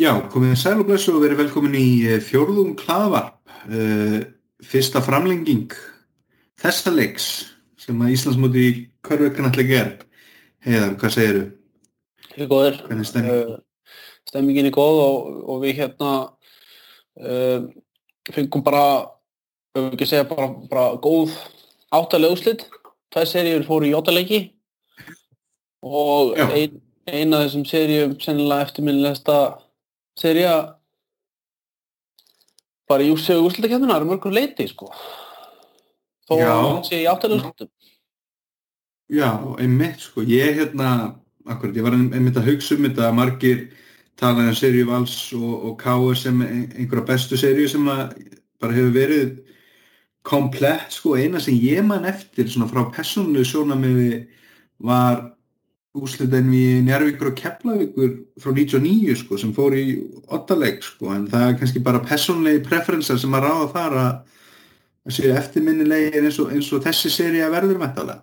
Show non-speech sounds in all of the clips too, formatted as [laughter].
Já, komið sæl og blessu og verið velkomin í eh, fjórðum klaðvarp, uh, fyrsta framlenging þessa leiks sem að Íslandsmóti í körveikanallega er. Heiðar, hvað segir þú? Ég er góður. Hvernig er stemming? Uh, stemmingin er góð og, og við hérna uh, fengum bara, við ekki segja, bara, bara góð áttalega úslit. Tvær seríur fóru í áttaleiki og ein, ein af þessum seríum sennilega eftirminnilegsta sería bara í úsegu úslitakefnina er mörgur leiti sko. Þó að hann sé í áttalega úslitum. Já, einmitt sko, ég hérna, akkurat, ég var einmitt að hugsa um þetta að margir talaði um seríu Vals og, og Káur sem ein- einhverja bestu seríu sem að bara hefur verið komplett sko, eina sem ég man eftir svona frá persónulegu sjónamiði var úslitin við Njárvíkur og Keflavíkur frá 99 sko, sem fór í ottaleg sko, en það er kannski bara persónulegi preferensar sem að ráða þar að að séu eftirminnilegir eins eins og þessi seríu verður mættalega.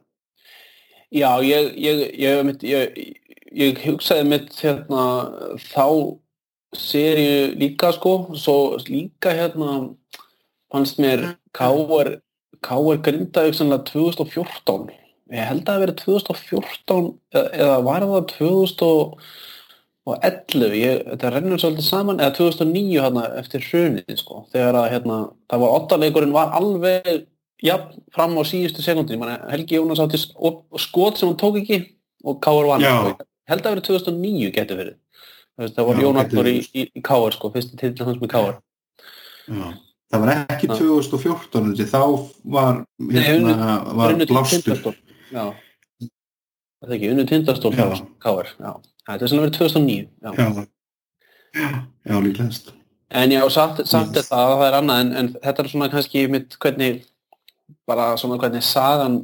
Já, ég, ég, ég, ég, ég, hugsaði mitt hérna þá seríu líka sko, svo líka hérna fannst mér K.R. Grindavík sannlega 2014 ég held að það verið 2014 eða, var það 2011 ég, þetta rennur svolítið saman eða 2009 hérna eftir hrunið sko, þegar að hérna, það var ottalegurinn var alveg jafn fram á síðustu sekundin Helgi Jónas átti skot sem hann tók ekki og K.R. vann held að verið 2009 getur verið það var Já, Jón gæti Arnór í, í, í K.R. sko, fyrsti titill hans með K.R. Já. Það var ekki Já. 2014 þessi, þá var, hérna, var blástur. Já. Það er ekki, unnu tindastól K.R. Já. Þetta er sem verið 2009 já. Já, já, já líklegast. En já, samt, samt Yes. þetta að það er annað en, en þetta er svona kannski mitt hvernig bara svona hvernig sagan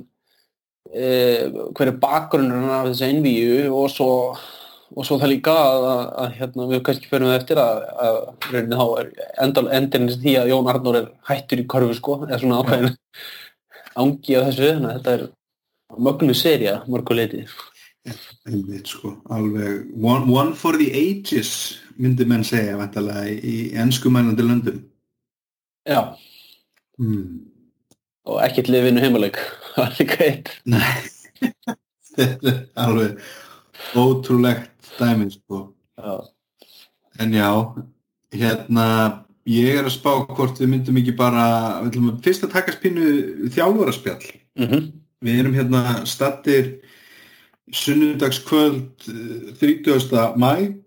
eh, hver er bakgrunnurinn af þessu einvíu og svo og svo það líka að, að, að hérna, við kannski fyrir með eftir að, að rauninni þá er endal, endurinn því að Jón Arnór er hættur í korfu sko, eða svona ákveðin [laughs] ángi af þessu, þannig að þetta er mögnu serja mörguleiti Einmitt, sko, alveg one, one for the ages myndi menn segja vantarlega í, ennskumælandi löndum. Já, Hmm. og ekkert lifinu heimuleik það [laughs] er líka eitt Nei, þetta [laughs] er alveg ótrúlegt dæmi, sko. Já, En já, hérna, ég er að spá hvort við myndum ekki bara, við ætlum að fyrst að taka spínu þjálfaraspjall. mm Við erum hérna stattir sunnudagskvöld eh, 30. mæ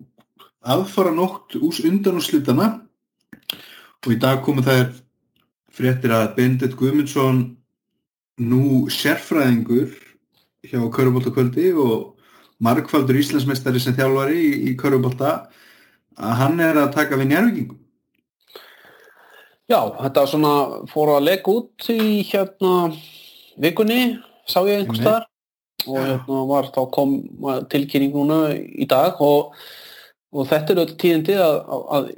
aðfara nótt ús undan úr slitana og í dag komu þær fréttir að Bendit Guðmundsson nú sérfræðingur hjá Köruboltakvöldi og margfaldur Íslandsmeistari sem þjálfari í, í Körubolta að hann er að taka við njárvíkingum. Já, þetta svona fór að lega út í hérna vikunni, sá ég einhvers þar og hérna var þá kom tilkynning núna í dag og, og þetta er öll tíðindi að, að, að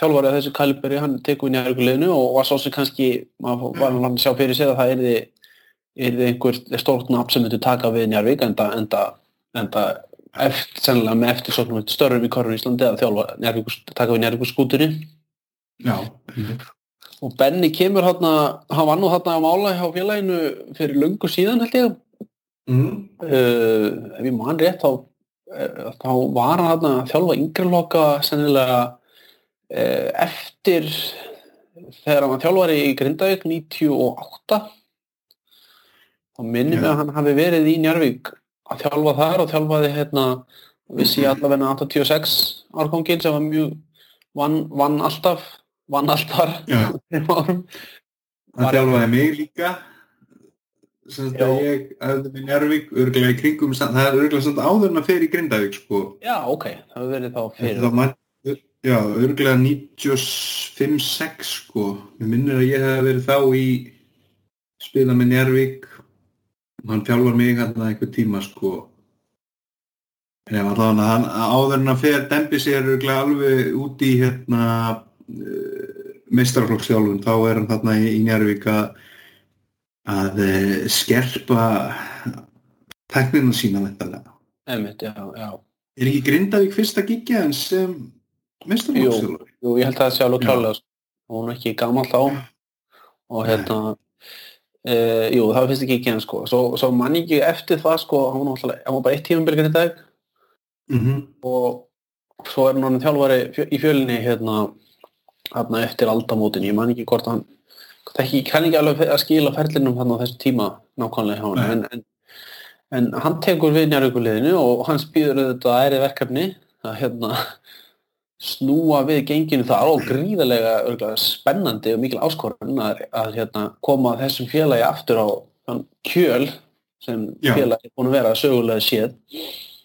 þjálfari af þessu kaliberi hann tekur við njárvíkuleginu og var svo sem kannski maður var hann að sjá fyrir sér að það erði erði einhver stórt nafn sem myndi taka við Njarvík enda, enda, enda eftir, sennilega með eftirsóknum störfum í Korfur Íslandi að þjálfa Njarvík, taka við Njarvík skútunni Já, og Benny kemur hann hann var nú hann að mála hjá félaginu fyrir löngu síðan held ég mm. uh, ef ég man rétt þá, uh, þá var hann að þjálfa yngrefloka sennilega uh, eftir þegar hann þjálfari í Grindavík 98 þá minnum Já. við að hann hafi verið í Njarvík að þjálfa þar og þjálfaði hérna vissi ég allavega 86 árgangin sem var mjög vann, vann alltaf vann alltaf Hann Var- þjálfaði mig líka. Sem að Já. ég hefði með Njárvík örglega í kringum, það er örglega samt áður en að fer í Grindavík sko. Já, ok, það verið þá fyrir Það var, já, örglega 95-6 sko. Mér minnir að ég hef verið þá í spila með Njárvík hann þjálfar mig hérna einhver tíma sko. En ef allavega hann áður en að fer dembi sér örglega alveg út í hérna uh, meistarflokksþjálfun þá er hann þarna í, í Njárvík að uh, skerpa teknina sína væntanlega. Einmitt, já, já Er ekki Grindavík fyrsta gigja en sem mestarflokksþjálfari. Jú, ég held að það sé alveg klálega sko. hún er ekki gammal þá og hérna e, jú, það finnst ekki ekki henn sko svo, svo mann ekki eftir það sko hann var, hann var bara eitt tímabilið í dag Mm og svo er hann þjálfari í fjölinni hérna, hérna eftir aldamótin ég man ekki hvort hann ég kann ekki alveg að skila ferlinum hann á þessum tíma nákvæmlega hjá hann en, en, en hann tekur við njárvíkuliðinu og hann spýður þetta æri verkefni að hérna snúa við genginu það alveg gríðarlega örugglega spennandi og mikil áskorun að, að hérna, koma þessum félagi aftur á þann kjöl sem Já. félagi er búin að vera sögulega séð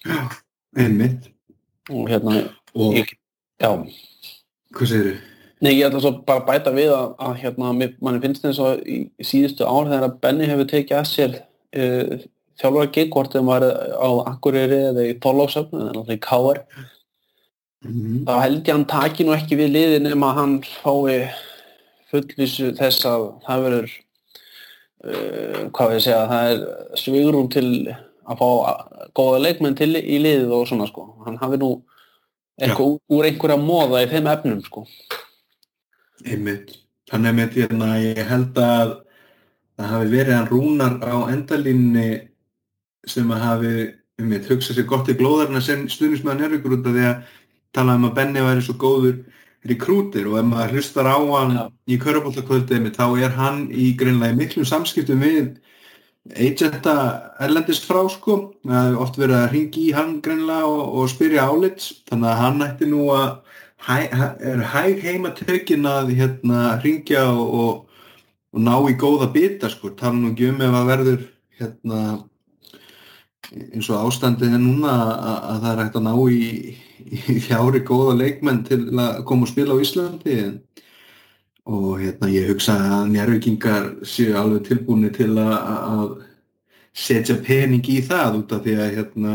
Já, einmitt. og hérna Og ég, já, hvað segir þau? Nei, ég ætla svo bara að bæta við að, að hérna, manni finnst eins og í síðustu ár þegar að Benny hefur tekið að sér uh, þjálfara gig, hvort þeim var á Akureyri eða í Þorlófsöfn eða náttúrulega í Káar, Mm þá held ég að hann taki nú ekki við liði nema að hann fái fullvísu þess að það verður uh, hvað við segja, það er svigrum til að fá góða leikmenn til í liðið og svona sko. Hann hafi nú eitthvað úr, úr einhverja móða í þeim efnum sko Einmitt. Þannig með hérna, ég held að það hafi verið hann rúnar á endalínni sem að hafi einmitt, hugsað sér gott í glóðarna sem stuðnismæðan er ykkur út af því að tala um að Benni væri svo góður rekrútir og ef maður hlustar á hann Já. í körfabóltakvöldið þá er hann í greinlega í miklum samskiptum við agenta erlendist frá sko það hefur oft verið að ringi í hann greinlega og, og spyrja álits þannig að hann ætti nú að hæ, er hæg heima tökin að hérna ringja og, og, ná í góða bita sko, tala nú ekki um ef að verður hérna eins og ástandið er núna að, að það er hægt að ná í, í fjári góða leikmenn til að koma og spila á Íslandi og hérna ég hugsa að njárvikingar séu alveg tilbúinu til að, að setja pening í það út af því að hérna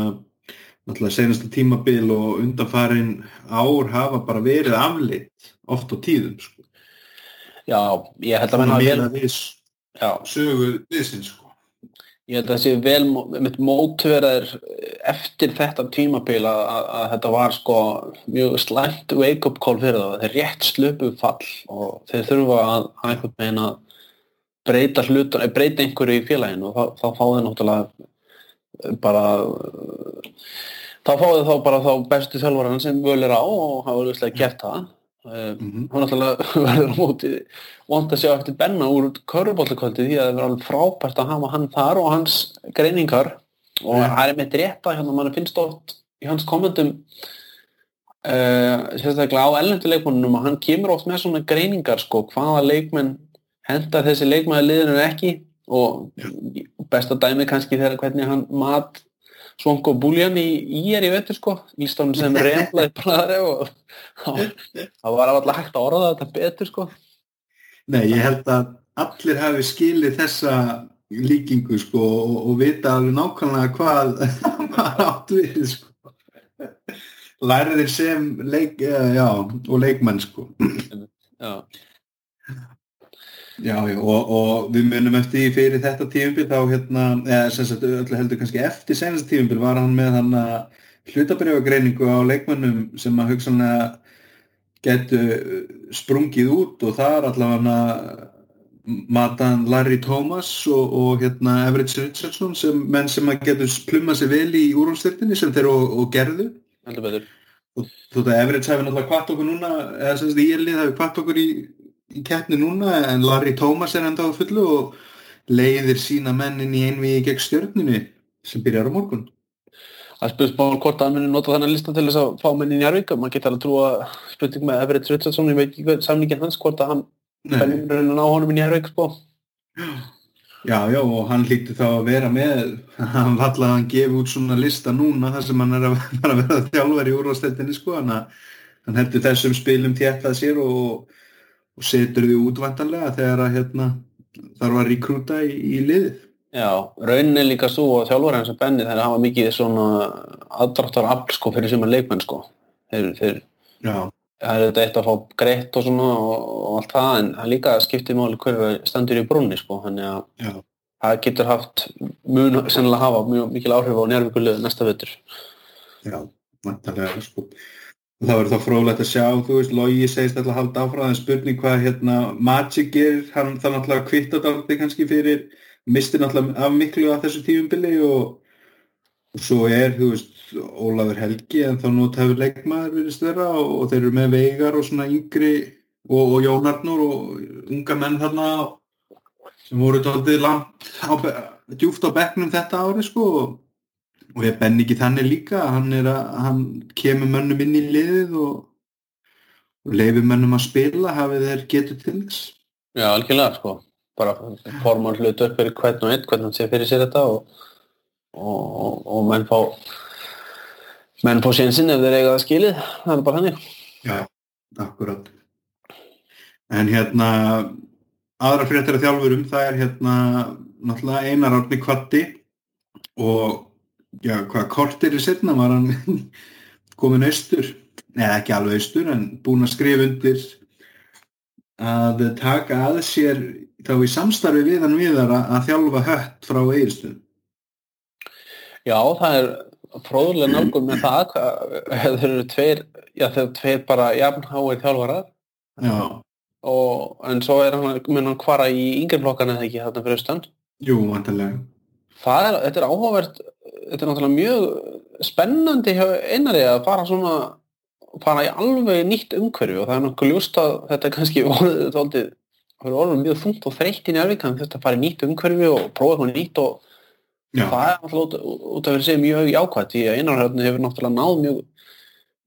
náttúrulega senasta tímabil og undanfarin ár hafa bara verið afleitt oft á tíðum sko. Já, ég held að menn Þannig hafa að vel meina við Já, sögu viðsins sko. ég held að það sé vel mitt mótveraðir eftir þetta tímabil að, að, þetta var sko mjög slæmt wake-up call fyrir það þeir rétt slöpu fall og þeir þurfa að einhvern veginn að breyta hlutur, breyta einhverju í félaginu og þá, þá fá þeir náttúrulega bara þá fá þeir þá bara þá bestu þjálfaran sem völ er á og hafa auðvitað gert það. Mm hún náttúrulega [laughs] verður á móti vant að sjá eftir Benna úr körubóltakvöldi því að það verður alveg frábært að hafa hann þar og hans greiningar. Og það er með rétta hérna mann finnst oft í hans kommentum uh, sérstaklega á ellendu leikmannum að hann kemur oft með svona greiningar sko, hvaða leikmenn hendar þessi leikmanni liðinu ekki. Og besta dæmi kannski þegar hvernig hann mat Svonko Búljan í, í er í vettur sko líst honum sem reyndlaði [laughs] bræðari og það það var alltaf hægt að orða þetta betur sko Nei, ég held að allir hafi skilið þessa líkingu sko og, og vita alveg nákvæmlega hvað [laughs] maður átt við sko. Læriðir sem leik, eh, já, og leikmenn sko. já, Já, já, og, og við munum eftir fyrir þetta tíumbil þá hérna, eða sem sagt öllu heldur kannski eftir senast tíumbil var hann með hann að hlutabrjöfagreiningu á leikmönnum sem að hugsanlega getu sprungið út og það er allavega matan Larry Thomas og, og hérna Everett Richardson sem menn sem að getur plumma sig vel í úrumstyrtinni sem þeir og, og gerðu. Heldur betur. Þú veit að Everett hefur náttúrulega kvart okkur núna eða sem sagt ílið hefur kvart okkur í, í keppni núna en Larry Thomas er enda á fullu og leiðir sína mennin í einvigi gegn stjörninu sem byrjar á morgun. Það spurði spáður hvort að hann muni nota þannig lista til þess að fá menn í Njarvík maður geti alveg trúa spurning með Everett Richardson ég veit ekki hvað samlíkinn hans hvort að hann fennir raunin á honum í Njarvík sko. Já, já, og hann hlýtti þá að vera með, hann vallaði að hann gefi út svona lista núna þar sem hann er að, [laughs] að vera þjálfur í úrvasteldinni sko, hann, að, hann heldur þessum spilum téttað sér og, og setur því útvantanlega þegar að hérna, þarf að rekrúta í, í liðið. Já, raunin er líka svo að þjálfur hans að Benni þeir hafa mikið svona aðdráttar afl sko fyrir sem er leikmenn sko þeir, þeir, það er þetta eitt að fá greitt og svona og, og allt það en það líka skiptir máli hver stendur í brunni sko þannig að já, það getur haft mun sennilega hafa mjög mikil áhrif á njárvíkulegu næsta vettur já, vantarlega sko. Það verður þá fróðlegt að sjá, þú veist, Logi segist alltaf að halda áfram, en spurning hvað hérna Magic gerir, hann það náttúrulega kvittat áldi kannski fyrir, misti náttúrulega af miklu af þessu tífumbili og, og svo er, þú veist, Ólafur Helgi en þá nót hefur leikmaður verið vera og, og þeir eru með veigar og svona yngri og, og Jónarnur og unga menn þarna sem voru tóldið langt djúft á bekknum þetta ári sko og og ég benn ekki þannig líka? Hann, að, hann kemur mönnum inn í liðið og, og leifir mönnum að spila hafið þeir getur til þess. Já, algjörlega sko. Bara formar hlutur fyrir hvern og einn hvernig hann sé fyrir sér þetta og, og, og menn fá menn fá sénsinn ef þeir eiga það skilið. Það er bara hannig Já, akkurat. En hérna aðra fréttir af þjálfurum það er hérna náttúrulega einar árni kvatti og já, hvað kortir í setna var hann [laughs] komin austur, neða ekki alveg austur en búin að skrifa undir að taka að sér þá í samstarfi við hann viðar að þjálfa hött frá eigirstöðum Já, það er fróðulega nálgum með það þeir eru tveir, já þeir eru tveir bara jafnháir þjálfarar. Já. Og, en svo er hann mun hann hvara í yngjörflokkan eða ekki þarna fyrir austan? Jú, vantarlega Það er, þetta er áhugavert þetta er náttúrulega mjög spennandi hjá einari að fara svona fara í alveg nýtt umhverfi og það er nokkuð ljúst að þetta er kannski [laughs] orðið það er orðið mjög þungt og þreytt í njárvík þannig að þetta fara í nýtt umhverfi og prófa eitthvað nýtt og Já. það er náttúrulega út, af að segja mjög jákvæmt því að einarhörðinu hefur náttúrulega náð mjög,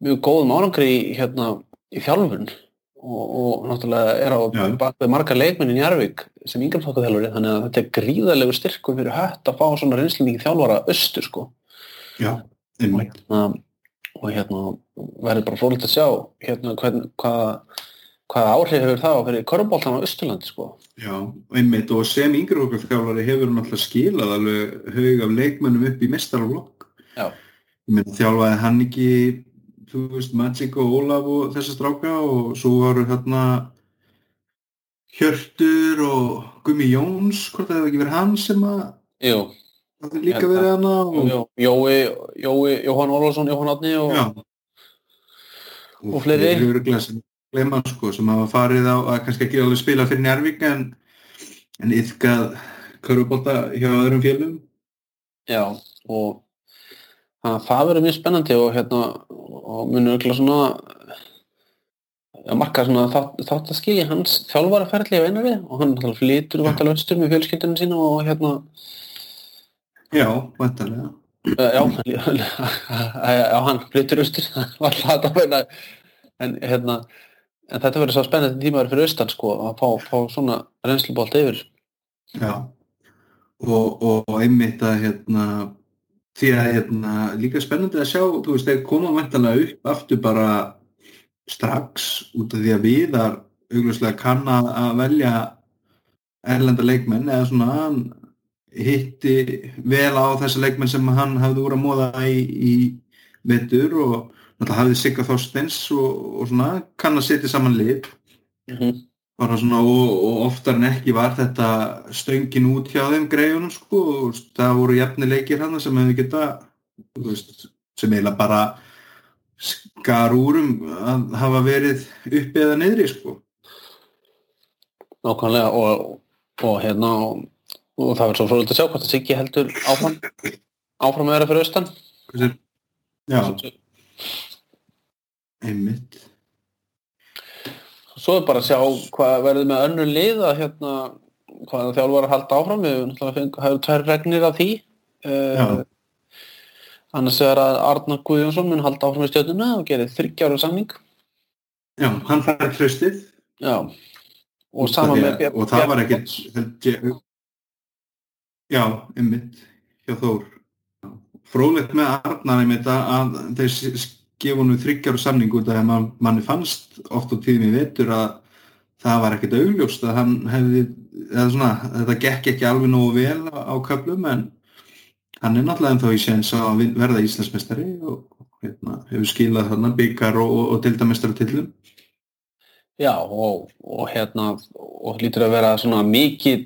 mjög góðum árangri í, hérna, í þjálfun og, og náttúrulega er á bakvið marga leikmennin í Njárvík sem yngjaflokkaþjálfur þannig að þetta er gríðarlegu styrkum fyrir hött að fá svona reynslu mikið þjálfara östur sko. Já, hérna, og hérna verður bara fólk að sjá hérna hvern, hvað hvaða áhrif hefur það á fyrir korfbóltan á Östurlandi sko. Já, einmitt. Og sem yngreflokkarþjálfari hefur hann alltaf skilað alveg haug af leikmennum upp í mestarflokk. Þjálfaði hann ekki þú veist, Magic og Ólaf og þessa stráka og svo varu hérna Hjörtur og Gumi Jóns, hvort það hefði ekki verið hann sem að Jú. það hefði líka verið hann og... Jói, Jói, Jóhann Ólafsson, Jóhann Adni og, og, og fleiri. Glema sko sem hafa farið á að kannski ekki alveg spila fyrir Njárvík en, en yfkað körubólta hjá öðrum fjölum Já og þannig að það verður mjög spennandi og hérna og munur ekki svona að marka svona þátt, þátt að skilja hans þjálfaraferðli á einari. Og hann flytur vantalega östur með fjölskyldunum sína og hérna Já, vantalega [laughs] Já, já, hann flytur östur [laughs] en hérna en þetta verður svo spennandi tímaður fyrir austan sko að fá, fá svona reynslubólt yfir. Já. Og, og einmitt að hérna því að hérna líka spennandi að sjá þú veist, þeir koma vantanlega upp aftur bara strax út af því að við þar augljóslega kann að velja erlenda leikmenn eða svona hann hitti vel á þessa leikmenn sem hann hafði úr að móða í, í vettur og náttúrulega hafið Sigga Þorsteins og, og svona kann að setja saman lið mm -hmm. Bara svona og, og oftar en ekki var þetta stöngin út hjá þeim greiðunum sko og það voru jafnileikir hann sem hefur geta veist, sem eiginlega bara skar úrum að hafa verið uppi eða niðri sko. Nákvæmlega og, og hérna og, og það verður svo fróðilegt að sjá hvort það Siggi heldur áfram áfram að vera fyrir austan. Já. Einmitt Svo er bara að sjá hvað verður með önnur lið að hérna hvað þjálfur að halda áfram. Við hefum tvær regnir af því. Uh, annars er að Arnar Guðjónsson mun halda áfram í stjórnuna og gerir þryggjára samning. Já, hann fær hlustið Já. Og saman með Björn og það var ekkert Já, einmitt hjá Þór. Fróðlegt með Arnar einmitt að þeir gefa hann við þryggjar og samning út af að man, manni fannst oft á tíðum í vetur að það var ekkert augljóst að hann hefði, eða svona, þetta gekk ekki alveg nógu vel á, köflum en hann er náttúrulega ennþá í séns að verða Íslandsmestari og hérna, hefur skilað þarna byggar og, og, og tildamestari tillum. Já og, og hérna og lítur að vera svona mikill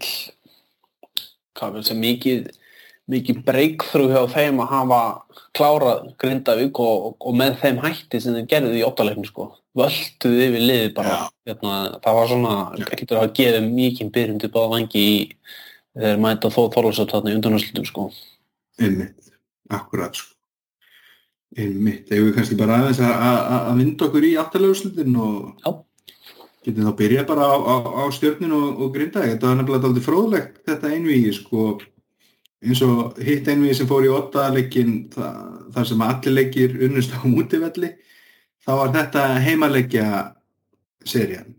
hvað vil segja mikið mikið breakthrough hjá þeim að hafa klárað Grindavík og, og, og með þeim hætti sem þeir gerði í óttalegnu sko. Völduði yfir liðið bara. Hérna, það var svona, ekkert að gefa mikið byrjum til báða vangi í þegar mæta þó þorlásat þarna í undanhanslutum sko. Einmitt, akkurat sko. Einmitt, þegar við kannski bara aðeins að vinda okkur í aftaleguslutin og Já. getum þá byrja bara á, á, á stjörnin og, og grinda þetta var nefnilega aldrei fróðlegt þetta einvígi sko eins og hitt einvígi sem fór í ottalegin þar sem allir leikir unnust á [laughs] mútivelli þá var þetta heimalegja serían.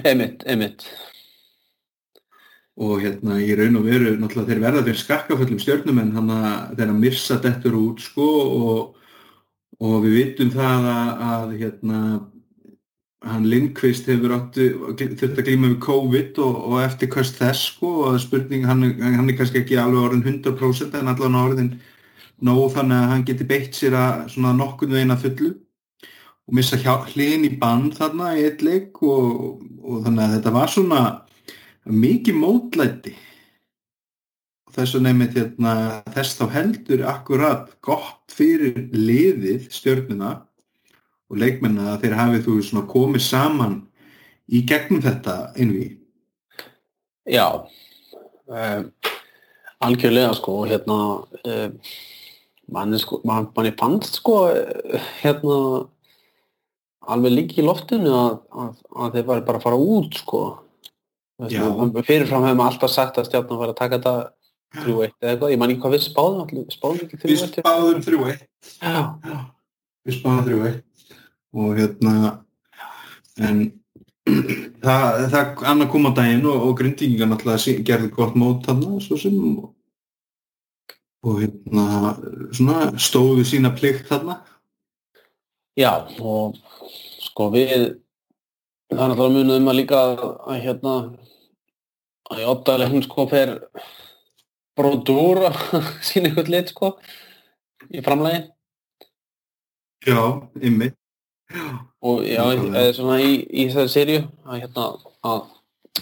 Einmitt, einmitt. Og hérna í raun og veru náttúrulega þeir verða fyrir skakkaföllum stjörnum en hann að þeirra missa dettur út sko og, og við vitum það að, að hérna hann Lindqvist hefur þurft að glíma við COVID og, og eftir kvöst þess sko og spurning hann, hann er kannski ekki alveg orðin 100% en allavega orðin nóg þannig að hann geti beitt sér að svona nokkun veginn að fullu og missa hlinn í band þarna í eitt leik og, og þannig að þetta var svona mikið mótlæti. Og þess að nefnit hérna, þess þá heldur akkurat gott fyrir liðið stjórnuna og leikmenna að þeir hafið þú svona komið saman í gegnum þetta einví Já. Um, algjörlega sko hérna um, manni sko man, manni fannst sko hérna alveg líki í loftinu að, að, að þeir var bara að fara út sko. Fyrirfram hefum alltaf sagt að stjárnum var að taka þetta 3-1 eða eitthvað, ég man ekki hvað við spáðum spáðum ekki 3-1 við spáðum 3-1 við spáðum 3-1 og hérna en [clears throat] það, það annar kom á daginn og, og grindíkingar náttúrulega gerði gott mót þarna svo sem og, og hérna svona stóðu sína plikt þarna. Já og sko við það er náttúrulega munið um að líka að hérna að í óttalegum sko fer brodur að sína ykkur lit sko í framlægi Já, ymmi og já, eða svona í, í þessari sériu að hérna að, að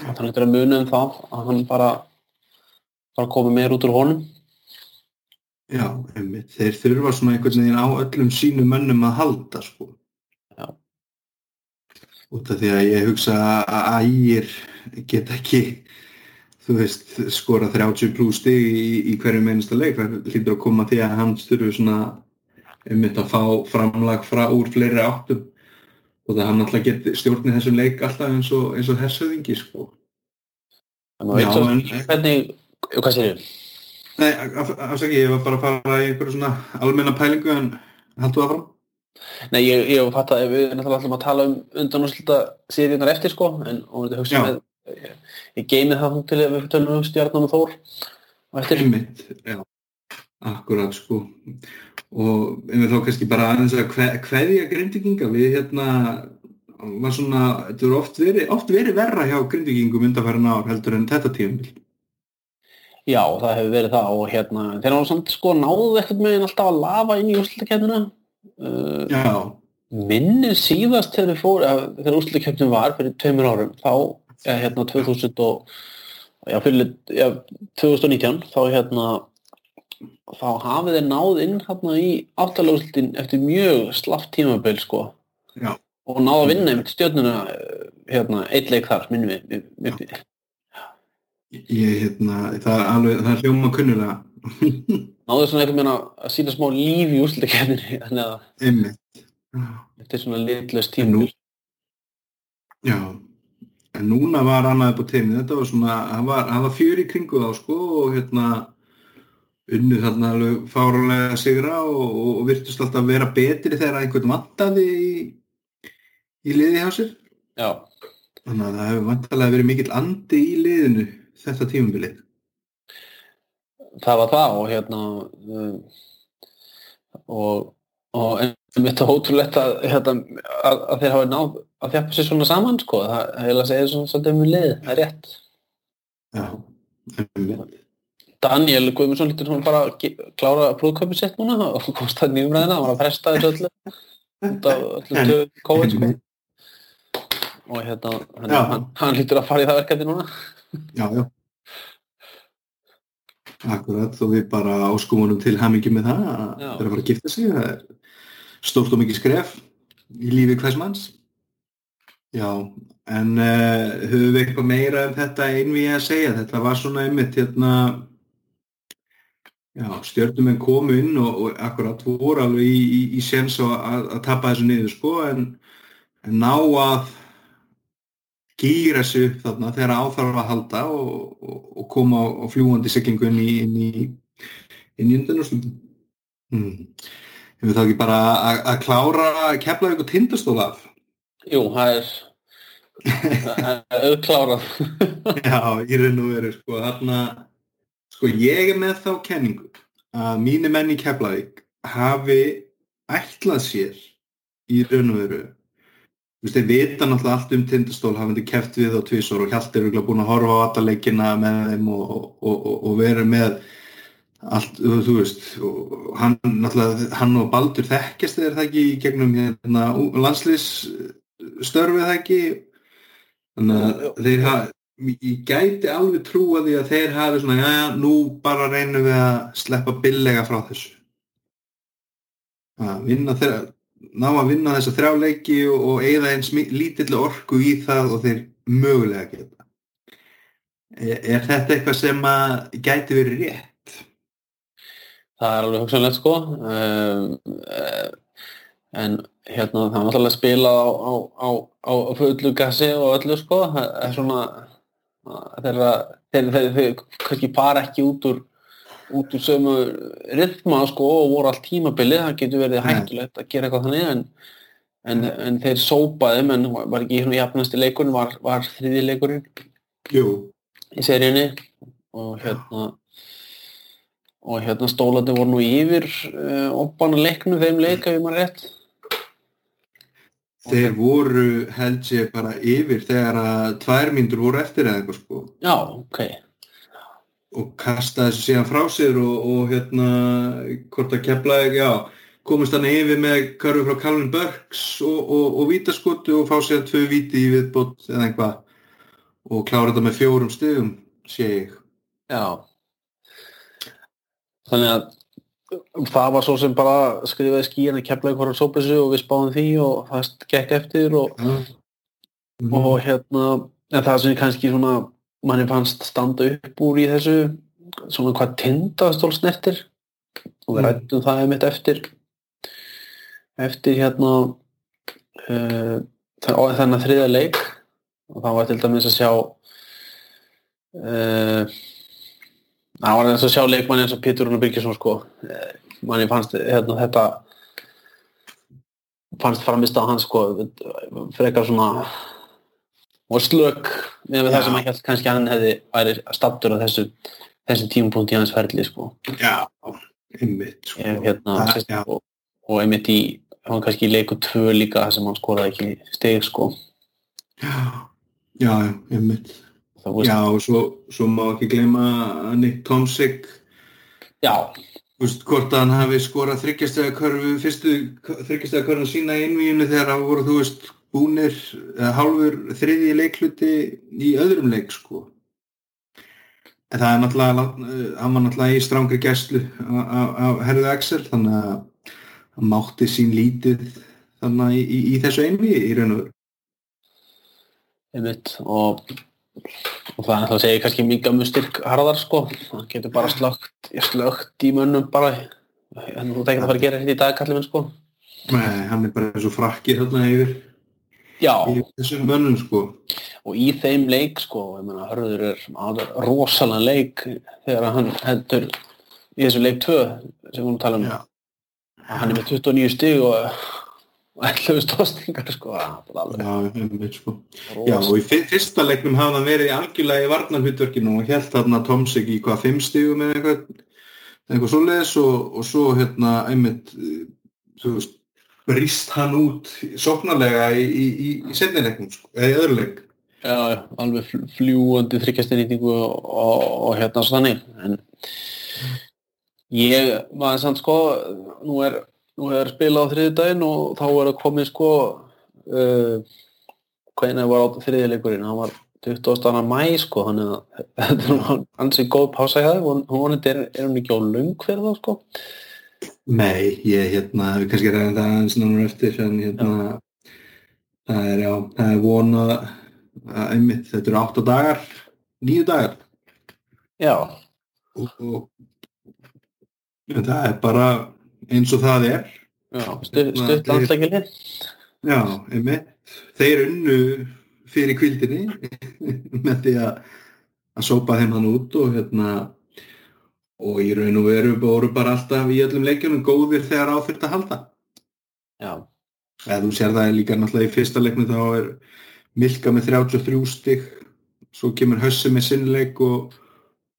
hann eitthvað munið um það að hann bara bara komið meir út úr honum. Já, ymmi, þeir þurfa svona einhvern veginn á öllum sínum mönnum að halda sko. Já. Út af því að ég hugsa að ægir get ekki þú veist, skora 30 pluss stig í, í hverju mennsta leik. Það hlýtur að koma því að hann styrfu svona um þetta að fá framlag frá úr fleiri áttum. Og það hann alltaf get stjórnið þessum leik alltaf eins og, eins og hersöðingi sko. Já, en hvernig, hvað sér ég? Nei, afsaki, ég var bara að fara í einhverju svona almenna pælingu en haldu það fram? Nei, ég, ég fatt að við erum alltaf að tala um undan og slita síðunar eftir sko en og þetta hugsa með ég, geimi það til að við tölum um stjarnan og þór og eftir. Einmitt, já, akkurat sko og en við þá kannski bara aðeins að hve, hverja grindvikinga við hérna var svona, þetta voru oft verið oft verið verra hjá grindvikingum undanfæran ár heldur en þetta tíumil Já, það hefur verið það og hérna þeir hafa samt sko náðu ekkert með alltaf að lafa inn í úrslutakefnina uh, Já. Minnir síðast þegar við fórum, þegar úrslutakefnin var fyrir tveimur árum, þá hérna 2000 og já, fyrir, já, 2019 þá hérna þá hafið þeir náð inn hérna í áttalaguslutin eftir mjög slaft tímabil sko Já. og náðu að vinna með stjórnuna hérna, eitt leik þar, minnum við, við, við. Ég, hérna, það er alveg, það er hljóma kunnulega. Náðu svona einhvern veginn að sína smá líf í úrslutakefninni, [laughs] þannig að þetta er svona litlust tíma. Já, en núna var annað upp á tegni, þetta var svona, það var, það var fjör í kringu þá sko og hérna unnu þarna alveg fárálega sigra og, og, virtust alltaf vera betri þegar einhvern vantaði í, í liði hjá sér. Já. Þannig að það hefur vantalega verið mikill andi í liðinu þetta tímumbilið. Það var það og hérna um, og, og þetta er ótrúlegt að, hérna, að, að þeir hafa náð að þjapa sér svona saman sko, það heila segir svona svolítið um lið, það er rétt. Já, einmitt. Daniel Guðmundsson lítur svona bara klára próðköpið sitt núna og komst það nýjumræðina, hann var að presta þessu öllu út af öllu töðu COVID sko. Og hérna, hann, hann, hann lítur að fara í það verkefni núna. Já, já. Akkurat, og við bara áskumunum til hamingi með það að það er að fara að gifta sig, það er stórt og mikið skref í lífi hvers manns. Já, en uh, höfum við eitthvað meira um þetta einvið að segja, þetta var svona einmitt hérna, já, stjörnum en komu inn og, og akkurat voru alveg í, í, í séns að, að, tapa þessu niður, sko, en, en ná að gýra upp þarna þegar áþarf að halda og, og, og koma á, fljúandi siglingu inn í undanúrslutum. Hmm. Hefur þá ekki bara að, að klára að kepla ykkur tindastól af? Jú, það er [laughs] er auðklárað. Já, í raun og veru, sko, þarna, sko, ég er með þá kenningu að mínu menn í Keflavík hafi ætlað sér í raun og veru Þú veist, þeir vita náttúrulega allt um tindastól hafandi keft við á tvísor og Hjalti er örugglega búin að horfa á alla leikina með þeim og, og, og, og vera með allt, þú veist, og hann hann og Baldur þekkjast þeir það ekki í gegnum hérna, landslýsstörfið það ekki? Þannig að þeir hafa ég gæti alveg trúa því að þeir hafi svona, já, já, nú bara reynum við að sleppa billega frá þessu. Að vinna þeirra ná að vinna þessa þrjá leiki og, eigða eins lítilli orku í það og þeir mögulega geta. Er, er þetta eitthvað sem að gæti verið rétt? Það er alveg hugsanlegt sko. Um, en hérna það er náttúrulega spilað á, á, á, á fullu gassi og öllu sko. Það er svona þeir, þeir kannski fara ekki út úr út úr sömu rytma sko og voru allt tímabilið, það getur verið Nei. hættulegt að gera eitthvað þannig en, en, en þeir sópaði menn var ekki svona jafnasti leikurinn var, var þriði leikurinn Jú, í seríunni. Og hérna og hérna stólandi voru nú yfir uh, oppana leiknum þeim leika við maður rétt þeir voru held ég bara yfir þegar að tvær mínútur voru eftir eða eitthvað sko. Já, ok, og kasta þessu síðan frá sér og, og hérna hvort að kepla já, komist hann yfir með körfu frá Calvin Burks og, og, og vítaskotu og fá sér tvö víti í viðbót eða eitthvað. Og klára þetta með fjórum stigum sé ég. Já. Þannig að það var svo sem bara skrifaði skíin að kepla einhverjum sópissu og við spáðum því og það gekk eftir og, Mhm. og hérna en það sem kannski svona manni fannst standa upp úr í þessu svona hvað tindastól snertir og við Mm. rættum það einmitt eftir eftir hérna uh, þennan þriða leik og það var til dæmis að sjá uh, það var eins að sjá leikmann eins og Pétur Rúnar Byrkjesson sko uh, manni fannst hérna, þetta fannst framist á hans sko frekar svona og slök með Já. það sem ekki kannski hann hefði væri stattur á þessu þessum tímapunkt í hans ferli sko Já, einmitt sko. Hérna, já. og, og einmitt í hann kannski í leiku tvö líka sem hann skoraði ekki stig sko Já, já, einmitt Já, og svo, svo má ekki gleyma Nick Tomsik já, Þú veist, hvort að hann hafi skorað þryggjastega körfu, fyrstu þryggjastega körfu sína í innvíðinu þegar hann voru, þú veist, búnir, eða hálfur þriðji leikluti í öðrum leik, sko. En það er náttúrulega, eh, hann var náttúrulega í strángri gæslu af Herðu Axel, þannig að hann mátti sín lítið þannig í, í, í þessu einvíði í raun og veru. einmitt og, og það er það að segja kannski mjög mjög styrk harðar sko. Hann getur bara slögt, slögt í mönnum bara. En þú tekir að fara að gera þetta í dag kallið minn sko. Nei, hann er bara eins og frakkir þarna yfir. Já, í þessum mönnum, sko. og í þeim leik sko, ég meina Hörður er rosalega leik þegar hann hendur í þessu leik 2 sem við erum að tala um. Já. hann er með 29 stig og, og 11 stóðstingar sko bara alveg Já, sko. Já, og í fyr- fyrsta leiknum hafði hann verið í algjörlega í varnarhutverkinu og held þarna Tomsik í hvað fimm stígum eða eitthvað, eitthvað svoleiðis og, og svo hérna einmitt, þú veist, brist hann út sóknarlega í, í, í, í setni leiknum, sko, eða í öðru leik. Já, já, alveg fl- fljúandi þryggjastinýtingu og, og, og hérna svo þannig en ég var samt sko nú er, nú er spilað á þriði daginn og þá er að komið sko uh, hvernig var á þriði leikurinn hann var 20. mæ sko þannig að þetta er ansið góð pása hjá það hún er, er hún ekki á lung fyrir þá sko? Nei, ég hérna, við kannski ræðum það aðeins náttúrulega eftir en hérna það er já, það er vona að einmitt, þetta eru 8 dagar 9 dagar. Já, og, og það er bara eins og það er já stu, stutt landsleikilið Já, einmitt. Þeir unnu fyrir kvildinni [laughs] með því að, að sópa þeim hann út og hérna og í raun og veru voru bara alltaf í öllum leikjunum góðir þegar á þurft að halda. Já, Eða þú sér það líka náttúrulega í fyrsta leiknum þá er Milka með 33 stig, svo kemur Hössi með sinnleik og,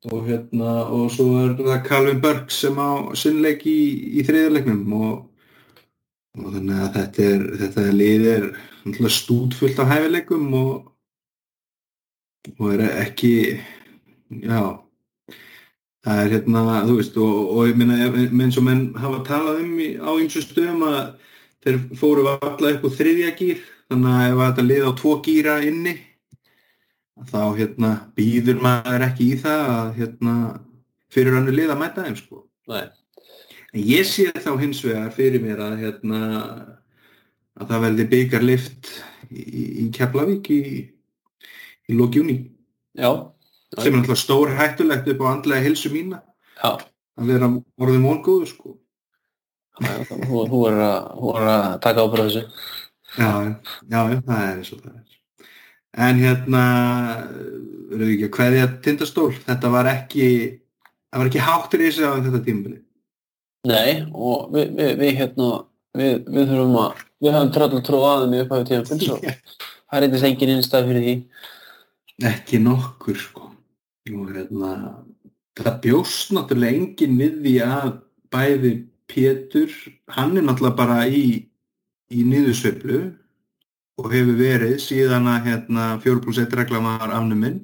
og hérna og svo er það Calvin Burke sem á sinnleik í, í þriðarleiknum og og þannig að þetta er þetta er lið náttúrulega stúdfullt af hæfileikum og og er ekki já það er hérna, þú veist og, og ég minna, eins og menn hafa talað um á eins og stöðum að þeir fóru alla upp á þriðja gýr þannig að ef þetta lið á tvo gýra inni þá hérna býður maður ekki í það að hérna fyrir hannu lið að mæta þeim sko. Nei, En ég sé þá hins vegar fyrir mér að, hérna, að það verði byggarlift í, í Keflavík í, í lókjúni já, sem er náttúrulega stór hættulegt upp á andlega hilsu mína. Já, að vera orðið móngóður sko. þú er að, taka ábyrða þessu. Já, já, já, það er eins og það er. En hérna, verður ekki að hverja tindastól, þetta var ekki, það var ekki háttur í sig á þetta tímabili. Nei, og við, við, við hérna við, við þurfum að við höfum tröll trú aðeim í upphæfi tíma [laughs] það er eitthvað engin innstæð fyrir því. Ekki nokkur sko. Og hérna það bjóst náttúrulega engin við því að bæði Pétur hann er náttúrulega bara í í niðursveiflu og hefur verið síðan að hérna 4 plus 1 regla var afnuminn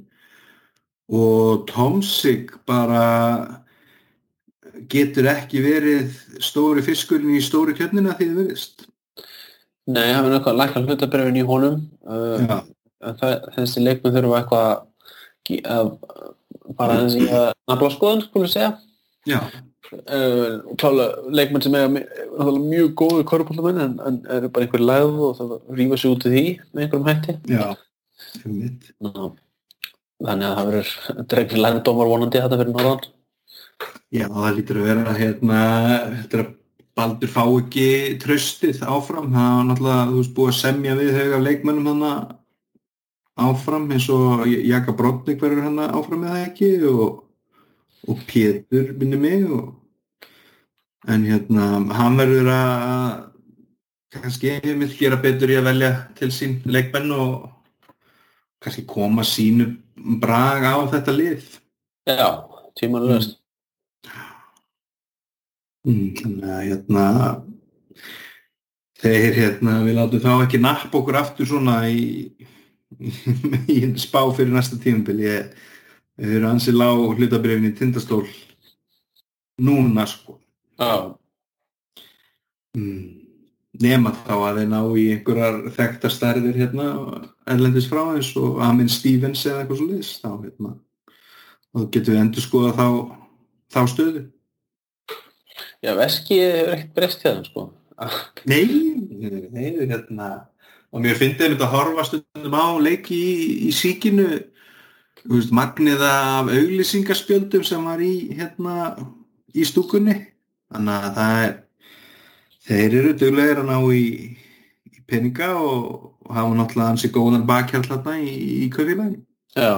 og Tomsik bara getur ekki verið stóri fiskurinn í stóri kjötnina því þið verðist Nei, það er eitthvað lækkar hlutabrifin í honum. Uh, það, þessi leikmenn þurfa eitthvað að bara að nafla skoðun, skulum segja uh, klálega leikmenn sem er mjög góðu korfbóltamenn en, en eru bara einhver læð og það rífa sig út í því með einhverjum hætti. Já. Ná, þannig að það verður dreifin lærdómar vonandi þetta fyrir norðan. Já, það lítur að vera hérna, er að Baldur fá ekki tröstið áfram, það var náttúrulega, þú veist, búið að semja við hög af leikmönnum hann áfram eins og Jaka Brotnik verður hann áfram með það ekki og, og Pétur minni mig og en hérna, hann verður að kannski vil gera betur í að velja til sín leikmenn og kannski koma sínu brag á þetta lið. Já, tímanlega Mm, Þannig að hérna þeir hérna við látum þá ekki napp okkur aftur svona í, í, spá fyrir næsta tímabil. Ég við erum ansið lág hlutabrifin í tindastól núna sko. Já, mm. nema þá að þeir ná í einhverjar þekktar stærðir hérna erlendis frá eins og Amin Stevens eða eitthvað svo liðs þá hérna. Og getum við endur skoða þá þá stöðu. Já veski er ekkert breyst þeim sko. Nei, nei, hérna. Og mér finnst þeim þetta að horfa stundum á leiki í, í síkinu þú veist, magnið af auglýsingarspjöldum sem var í hérna í stúkunni þannig að það er þeir eru duglegir að ná í, í peninga og, og hafa náttúrulega hansi góðan bakhjall hérna í, í kaufélagin Já,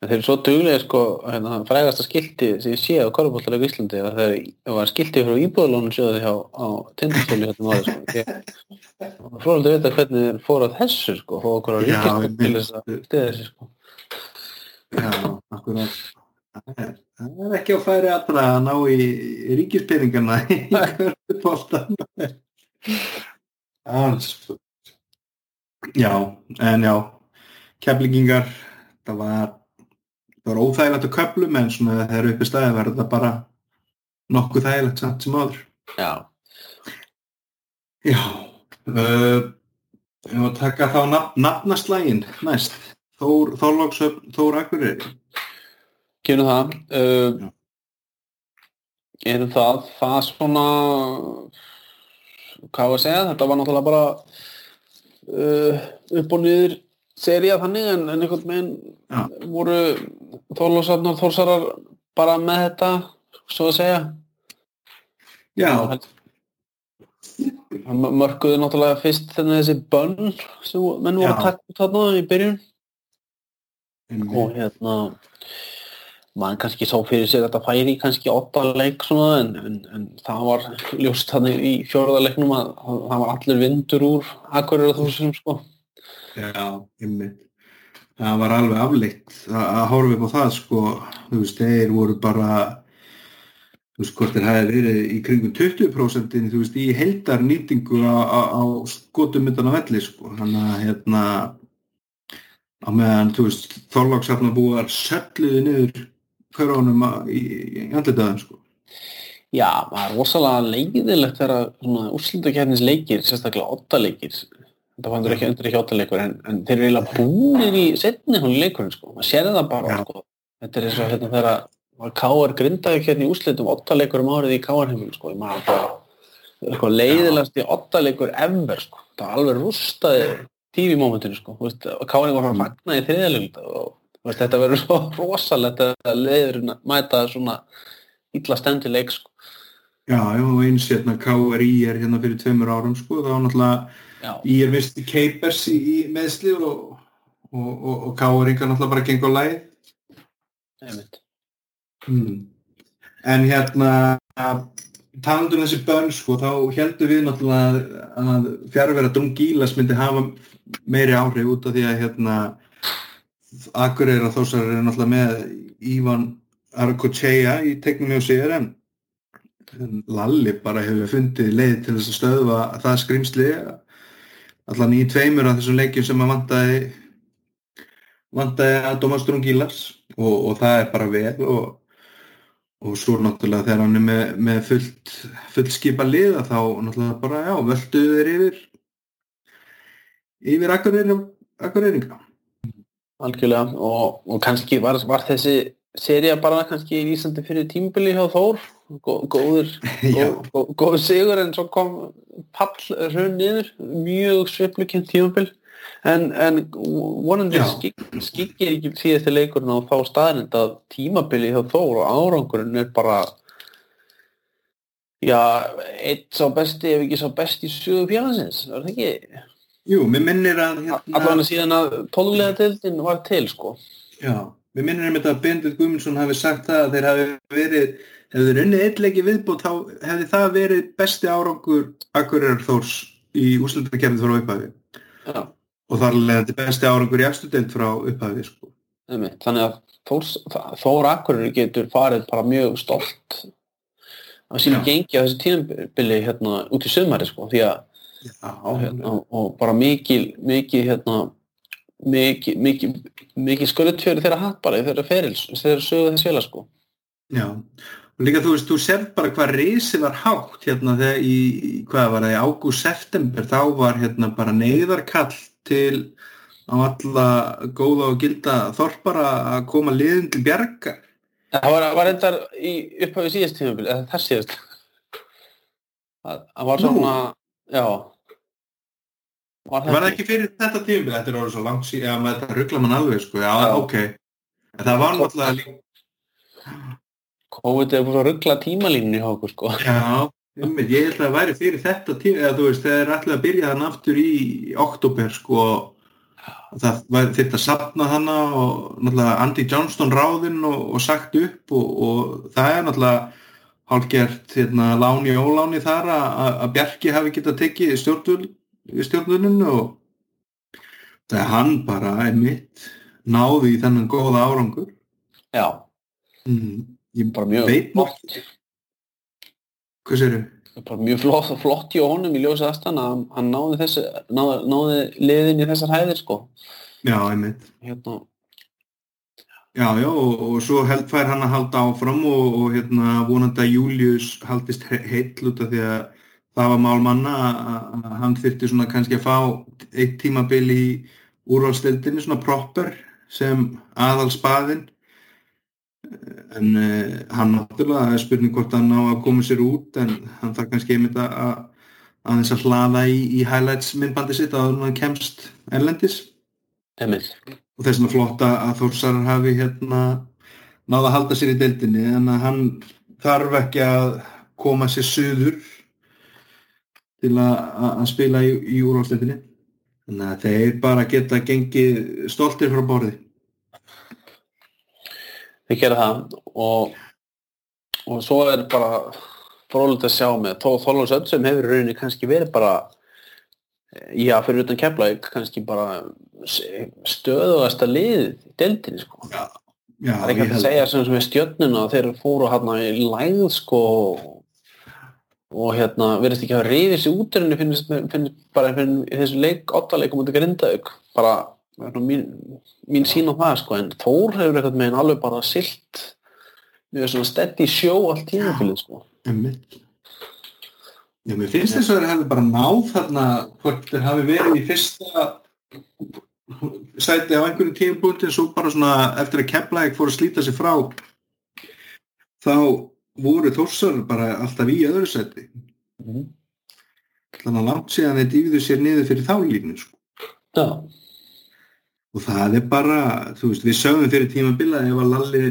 þeir eru svo duglega sko, hérna, frægasta skilti sem ég sé á korfbóltalegu Íslandi þeir það var skilti frá íbúðalónum sjóði hjá á tindastóli hérna maður sko. Ég- [laughs] og að vita hvernig þeir fóru að þessu sko, fóru okkur á Já, ríkistum til þess að stiða þessu sko. Já, akkurat. Það er, það er ekki á færi allra að ná í ríkispeningana í körfubóltan Alls Já, en já keflingingar það var það var óþægilegt að köflum en svona þegar þeir eru uppi staði verður það bara nokkuð þægilegt samt sem áður. Já, Já uh, Ég var að taka þá nafn, nafnaslægin næst Þór, Þorláksöfn, Þór Akureyri Gerum það uh, Já. Gerum það Það svona hvað var að segja, þetta var náttúrulega bara uh, upp og niður seria þannig en, en einhvern veginn Já. voru Þorlósarnar, Þórsarar bara með þetta svo að segja Já, Það mörkuðu náttúrulega fyrst þennan þessi bönn sem menn voru Já. að taka út þarna í byrjun. Og hérna mann kannski sá fyrir sig að þetta færi kannski åtta leik svona en, en, en það var ljóst þannig í fjórða leiknum að að það var allir vindur úr akkurir þú sem sko. Já, einmitt. Það var alveg afleitt að, að horfa upp á það sko, þú veist, þeir voru bara þú veist, hvort þeir hafi verið í kringum 20% þú veist, í heldar nýtingu á, á, á skotum utan á velli sko, þannig að hérna á meðan, þú veist, Þorláksafna búar sölluði niður hverjónum í, í andlitaðum sko. Já, það er rosalega leiðilegt þegar svona úrslutakefnis leikir, sérstaklega åtta leikir þetta fandur ekki undir ekki åtta leikur en, en þeir eru eiginlega búinir í setni hún leikurinn sko, maður sér það bara sko. þetta er eins og hérna þegar var K.R. grindaði hérna í úrslitum åtta leikur um árið í K.R. heimil sko, maður bara leiðilegast í åtta leikur ever sko, það var alveg rústaði TV-momentinu sko, þú veist, og K.R. var að fagna í þriðalöld og veist, þetta verður svo [laughs] rosalegt að leiðurinn að mæta svona illa stendi leik sko. Já, já, og eins hérna KRI er hérna fyrir tveimur árum sko, þá náttúrulega Í er misti Keipers í, í meðsli og, og, og, og Káringa náttúrulega bara gengur læg. einmitt. Mm. En hérna, talandu um þessi bönn, sko, þá heldum við náttúrulega að fjárvera Drungílas myndi hafa meiri áhrif út af því að hérna, Akureyra þósar eru náttúrulega með Ívan Arkocheya í tegnum hjá sér en Lalli bara hefur fundið leið til þess að stöðva það skrimsli allan í tveimur af þessum leikjum sem að vantaði vantaði að Dómas Drungílas og, og það er bara vel og, og svo náttúrulega þegar hann er með, með fullt, fullskipa liða þá náttúrulega bara já, völduðu þeir yfir yfir akkureyringa Algjörlega. Og, og kannski var, var þessi seria bara kannski vísandi fyrir tímbili hjá Þór. Gó, góður, [laughs] góður sigur en svo kom pall raun niður. Mjög sveiflukent tímabil en, en vonandi skikir ekki síðasti leikurinn á þá staðrind að tímabili hjá Þór og árangurinn er bara já, eitt sá besti ef ekki sá besti í sögu félagsins, var það ekki? Jú, mér minnir að hérna, Allavega síðan að tólulega deildin var til sko. Já, mér minnir að Bendit Guðmundsson hafi sagt það að þeir hafi verið hefur þeir unnið eitthvað viðbútt þá hefði það verið besti árangur Akureyrar Þórs í úrslutakefnið frá upphafi. Já og þar leðandi besti árangur í afstudeld frá upphafi sko. Þannig að Þórs, Þór Akureyri getur farið bara mjög stolt af sínu Já. gengi á þessu tíðanbili hérna út í sömari sko því að Já, hérna, og bara mikil mikil hérna mikil, mikil, mikil sköldfjöri þeirra hatt bara þeirra ferils þeirra sögu þess félag sko Já, og líka þú veist, þú sér bara hvað risi var hátt hérna þegar í, í- hvað var það, í ágúst september, þá var hérna bara neyðarkall til á alla góða og gilda þorpara að koma liðin til bjarga. Það var, var reyndar í upphafi síðast tíðanbili eða þess síðast það var svona já. Var Var það ekki? fyrir þetta tímbil, þetta er orðið svo langt síðan, þetta ruggla mann alveg, sko, já, Já. ok. En það var náttúrulega COVID er búin að ruggla tímalínunni hjá okkur sko. Já, einmitt, ég held að það væri fyrir þetta tímbil, eða þú veist, þeir ætlaði að byrja þann aftur í oktober, sko, það var þetta sapna hana og náttúrulega Andy Johnston ráðinn og, og sagt upp og, og það er náttúrulega hálfgert hérna, láni og óláni þar að, Bjarki hafi getað tekið stjórnvölinu og það er hann bara einmitt náði í þennan góða árangur. Já, mm, ég bara mjög veit flott hvað séru bara mjög flott, flott í honum í ljósa aðstana hann, náði, þessi, náði, náði liðin í þessar hæðir sko. Já einmitt. Hérna, Já, já, og, og svo held fær hann að halda áfram og, og hérna vonandi að Július haldist he- heill út af því að það var mál manna að hann þyrfti svona kannski að fá eitt tímabil í úrvalstildinni svona proper sem aðal spaðin en uh, hann náttúrulega er spurning hvort hann ná að koma sér út en hann þarf kannski einmitt að aðeins að hlaða í, í highlights myndbandi sitt að hann kemst erlendis. Emil. og þess vegna flotta að Þórsar hafi hérna náða að halda sér í deildinni en að hann þarf ekki að koma sér söður til að, að spila í, í úrvalstildinni þannig að þeir bara geta gengið stoltir frá borði Þeir gera það og, og svo er bara frólægt að sjá með Tó Þorlóksöld sem hefur rauninni kannski verið bara já, fyrir utan keflaug kannski bara stöðugast að lið í deildinni sko. Já, já, það er ekki að segja sem sem er stjörnuna þeir fóru hérna í læð sko og hérna verðist ekki að reyði sér út en finnst, finnst bara finnst, í þessu leik, áttaleikum út í grindaug bara mín, mín sín á það sko en Þór hefur eitthvað með henn alveg bara silt með svona steady sjó allt tímafylgð sko. Já, mér finnst þess að það hefði bara náð þarna hvort þeir hafi verið í fyrsta sæti á einhverju tímpunkti en svo bara svona eftir að Keflæk fór að slíta sig frá þá voru Þórsar bara alltaf í öðru sæti mm. þannig að langt síðan þeir dýfðu sér niður fyrir þá línu sko. Já og það er bara, þú veist, við sögum fyrir tímabila ef að Lalli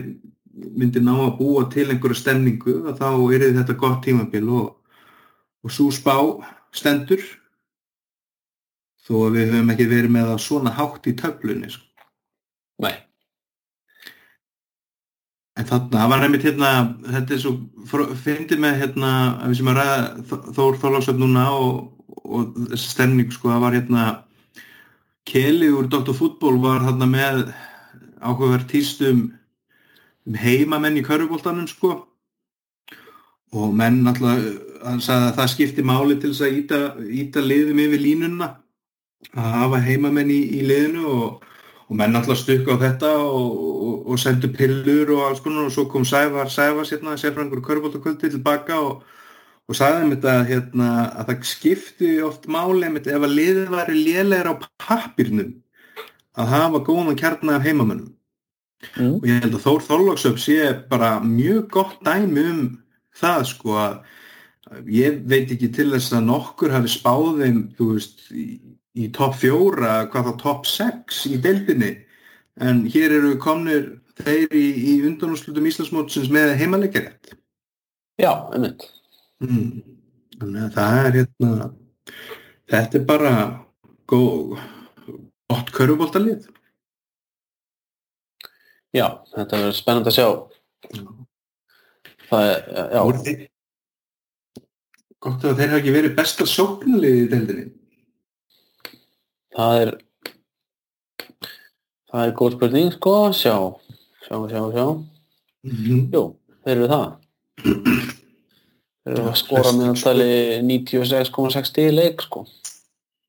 myndi ná að búa til einhverja stemningu þá er þetta gott tímabil og, og svo spá stendur þó að við höfum ekki verið með það svona hátt í töflunni sko. Nei En þannig, það var nefnitt hérna, þetta er svo, fyndið með hérna, að við sem að ræða Þór Þorlásöfn núna og, og þessi stemning, sko, það var hérna, Keli úr Dr. Fútból var hérna með áhugaverð týstum um heimamenn í körfubóltanum, sko, og menn alltaf, hann sagði að það skipti máli til þess að íta, íta liðum yfir línuna, að hafa heimamenn í, í liðinu og og menn alltaf stukka á þetta og, og, og sendu pillur og alls konar og svo kom Sævar Sævar sérna, sérfrangur Körbóltakvöldi tilbaka og, og sagði þeim þetta hérna, að það skipti oft máli ef að liðið væri lélegur á pappirnum að hafa góðan kjarnar af heimamönnum mm. og ég held að Þór Þorlóksöp sé bara mjög gott dæmi um það sko að ég veit ekki til þess að nokkur hafi spáðið þú veist í í topp fjóra, hvað þá topp sex í deildinni en hér eru komnir þeir í, í undanúslutum Íslandsmótsins með heimaleggerett. Já, einmitt. Mm. Þannig að það er hérna, þetta er bara góð, gott körubóltalið. Já, þetta er spennand að sjá. Já. Það er, já. Gott að þeir hafa ekki verið besta sóknalið í deildinni. Það er það er góð spurning sko sjá, sjá, sjá, sjá mm -hmm. Jú, þeir eru það [clears throat] þeir eru að skora með alltaf 96,6 í leik sko.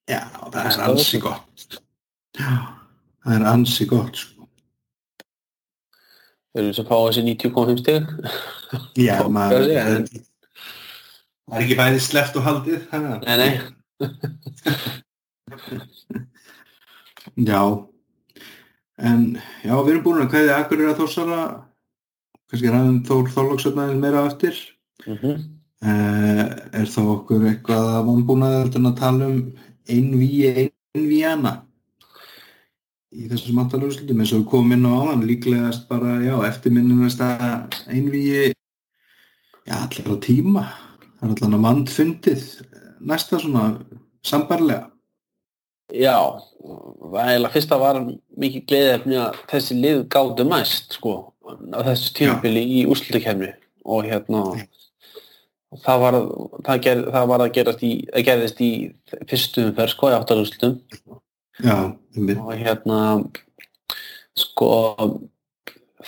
Já, það er ansi gott. Já, það er ansi gott sko. Þeir eru sem fá þessi 90,5 stig. Já, [laughs] maður það er ekki bæði sleft og haldið Nei, nei. [laughs] Já. En já, við erum búin að kæði akkurir að þórsara. Kannski ræðum Þór Þorlóksöfnaðin meira eftir. Mm -hmm. Uh, er þá okkur eitthvað að vonbúnaður að tala um einvíi einvíjana í þessum antalúrslutum eins og við komum inn á áðan líklegast bara, já, eftirminnumast að einvíi já, allir á tíma. Það er allir að mandfundið næsta svona sambarlega Já, ægilega fyrsta var mikið gleðið að þessi lið gáttu mæst sko á þessu tímabili í úrslutukefni og hérna það var, það, ger, það var að gerast í, að gerðist í fyrstu umferð sko í áttalúrslutum og hérna sko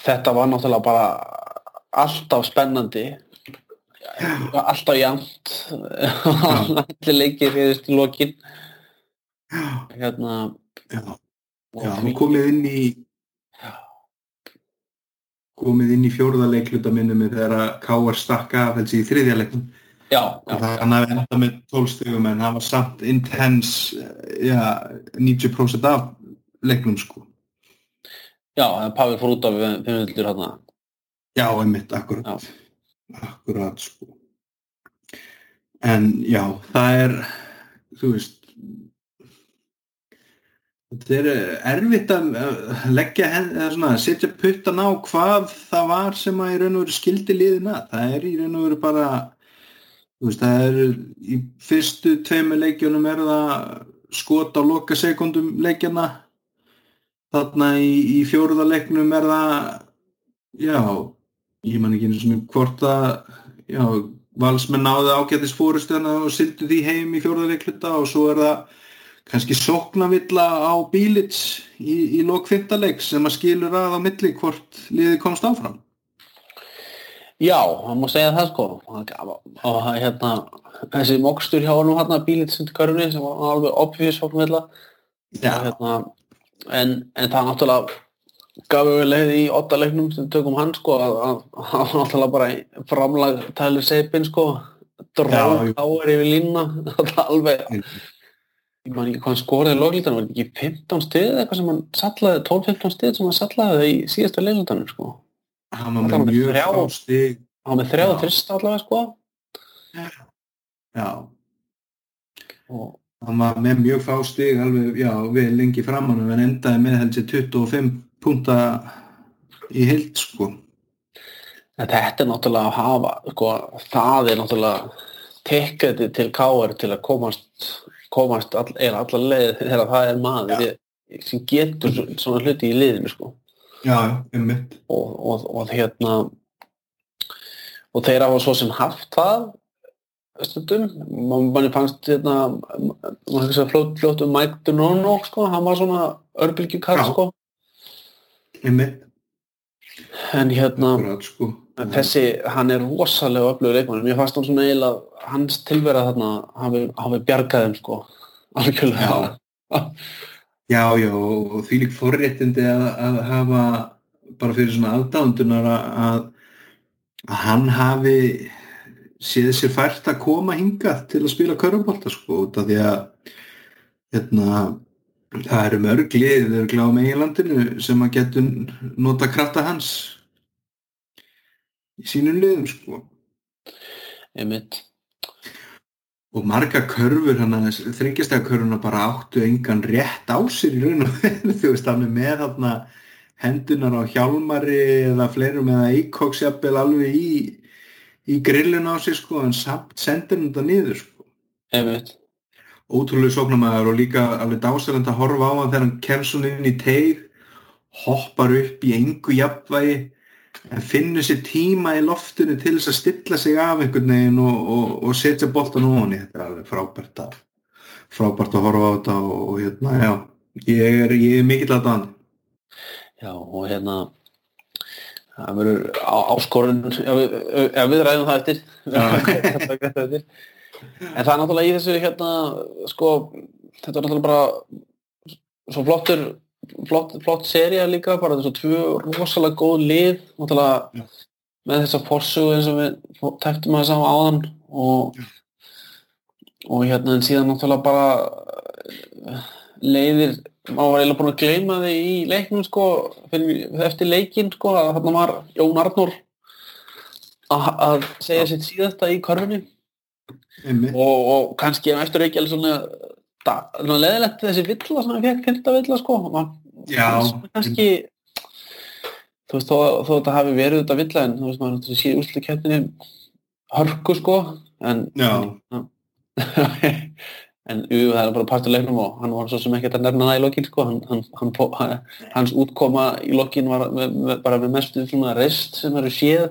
þetta var náttúrulega bara alltaf spennandi. Alltaf jæmt [laughs] allir leikir hefðist í lokin. Hérna. Já, já því... komið inn í komið inn í fjórðarleikluta minnum þegar að Káar stakka af þessi í þriðjarleiknum já, já. hann hafði enda með tólstugum en hann var samt intense já, 90% af leiknum sko. Já, en Pavel fór út af 500 hérna. Já, einmitt, akkurat. Akkurat sko. En já, það er þú veist þetta er erfitt að leggja eða svona, setja puttan á hvað það var sem að í raun og veru skildi liðina, það er í raun og veru bara þú veist, það er í fyrstu tveimu leikjunum er það skot á loka sekundum leikjana þarna í, í fjóruða leiknum er það já, ég man ekki eins og hvort að já, valsmenn náði ágættis fórustuðana og sildu því heim í fjórðarleikluta og svo er það kannski sóknavilla á bílits í, í lok fymtaleg sem að skilur að á milli hvort liði komst áfram? Já, það má segja það sko. Og hérna þessi mokstur hjá hann og hérna bílits sem var alveg opfís sóknavilla hérna, en, en það náttúrulega gaf við leið í ottalegnum sem tökum hann sko að hann náttúrulega bara framlag tæli seipin sko. Dróð áður yfir línuna. [laughs] Alveg ég man ekki hvað hann skoriði loglítan var ekki 15 stið eitthvað sem hann sallaði 12-15 stið sem hann sallaði í síðastu leiklutanum sko. Hann var með mjög frá stig. hann var með þrjáða trist allavega sko. Já. Og hann var með mjög fá stig alveg, já, við lengi framann en endaði með helsi 25 punta í heilt sko. Þetta er náttúrulega að hafa sko, það er náttúrulega tekkaði til káar til að komast komast all, eða allar leið þegar það er maður ja. sem getur svona hluti í liðinu sko. Já, einmitt. Og, og, og hérna og þeir hafa svo sem haft það stundum, manni fannst hérna, maður hefði svo fljótt fljótt um Mike Dunno sko, hann var svona örbylgjukall sko. Einmitt. En hérna sko. En þessi, hann er rosalega öflugur leikmann, mér fannst hann svona eiginlega hans tilverða þarna hafi, hafi bjargaðum sko, algjörlega. Já. já, já og því lík forréttindi að, að hafa bara fyrir svona aðdándunar að, að hann hafi séð sér fært að koma hinga til að spila körfbólta sko, út af því að hérna það eru mörg lið örgla á meginlandinu sem að getur nota krafta hans í sínum liðum sko. Einmitt. Og marga körfur þryggjastega körfuna bara áttu engan rétt á sér í raun og [laughs] þú veist hann er með þarna hendunar á hjálmari eða fleirum eða eikóksjapel alveg í í grillun á sig sko en samt sendir hann það niður sko. Einmitt. Ótrúlega sóknarmæður og líka alveg dásalend að horfa á hann þegar hann kemst svona inn í teig hoppar upp í engu jafnvægi en finnur sér tíma í loftinu til þess að stilla sig af einhvern veginn og, og, og setja boltan ofan í. Þetta er alveg frábært að frábært að horfa á þetta og, og hérna, já. Ég er, ég er mikill að dan Já, og hérna það verður áskorun [laughs] ef við ræðum það eftir. En það er náttúrulega í þessu hérna sko, þetta er náttúrulega bara svo flottur flott, flott seria líka, bara þessu tvö rosalega góð lið náttúrulega Já. með þessa fórsögu eins og við tæktum að þess að áðan og Já. og hérna en síðan náttúrulega bara leiðir maður var eiginlega búin að gleyma þig í leiknum sko, eftir leikin sko, að þarna var Jón Arnór að segja sitt síðasta í korfinni og, og kannski eftir ekki alveg svona leðilegt þessi villa sem hann fekk fyrta villa sko kannski þú veist þó, þó þetta hafi verið þetta villa en þú veist maður síður úrslutu kæftinu hörku sko en [laughs] en ú, það er bara partulegnum og hann var svo sem ekkert að nefna það í lokin sko hann, hann, hann, hans útkoma í lokin var með, með, bara með mestu rest sem eru séð.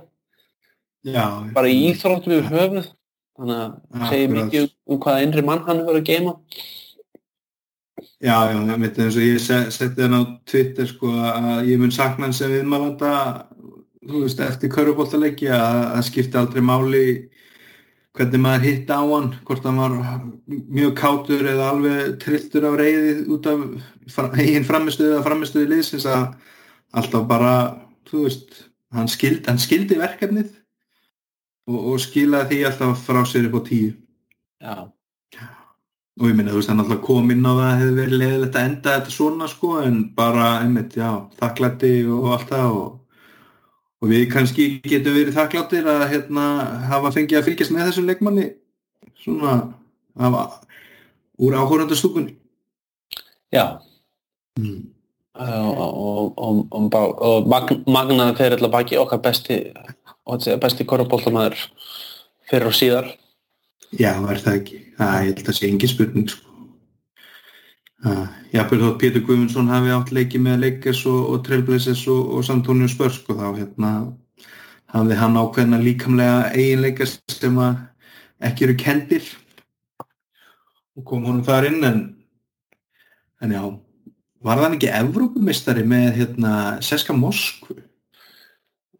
Já, bara í íþróttum við höfuð þannig að segja mikið um hvaða einri mann hann hefur að geima Já, já, ég veit eins og ég setti hann á Twitter sko að ég mun sakna hann sem viðmálanda þú veist, eftir körubóltalegi að það skipti aldrei máli hvernig maður hitt á hann hvort hann var mjög kátur eða alveg trilltur af reyði út af einn framistuði eða framistuði liðsins að alltaf bara, þú veist hann skildi, hann skildi verkefnið og, og skilaði því alltaf frá sér upp á tíu Já og ég minna, þú veist, hann alltaf kom inn á það að hefði verið leðilegt að enda þetta svona sko, en bara, einmitt, já, þakklætti og allt það og, og við kannski getum verið þakkláttir að hérna hafa fengið að fylgjast með þessum leikmanni svona hafa úr áhórandastúkunni Já, mm. og, og, og, magnaði fyrir alltaf baki okkar besti, og þetta sé besti korfbóltamæður fyrir og síðar. Já, er það ekki. Það, ég held að það sé engin spurning sko. Jáfnveg þótt Pétur Guðmundsson hafi átt leiki með Lakers og, og Trailblazers og, og San Antonio Spurs sko, þá hérna hafði hann ákveðna líkamlega eiginleika sem að ekki eru kendir og kom honum þar inn en, en já var það ekki Evrópumistari með hérna Seska Moskvu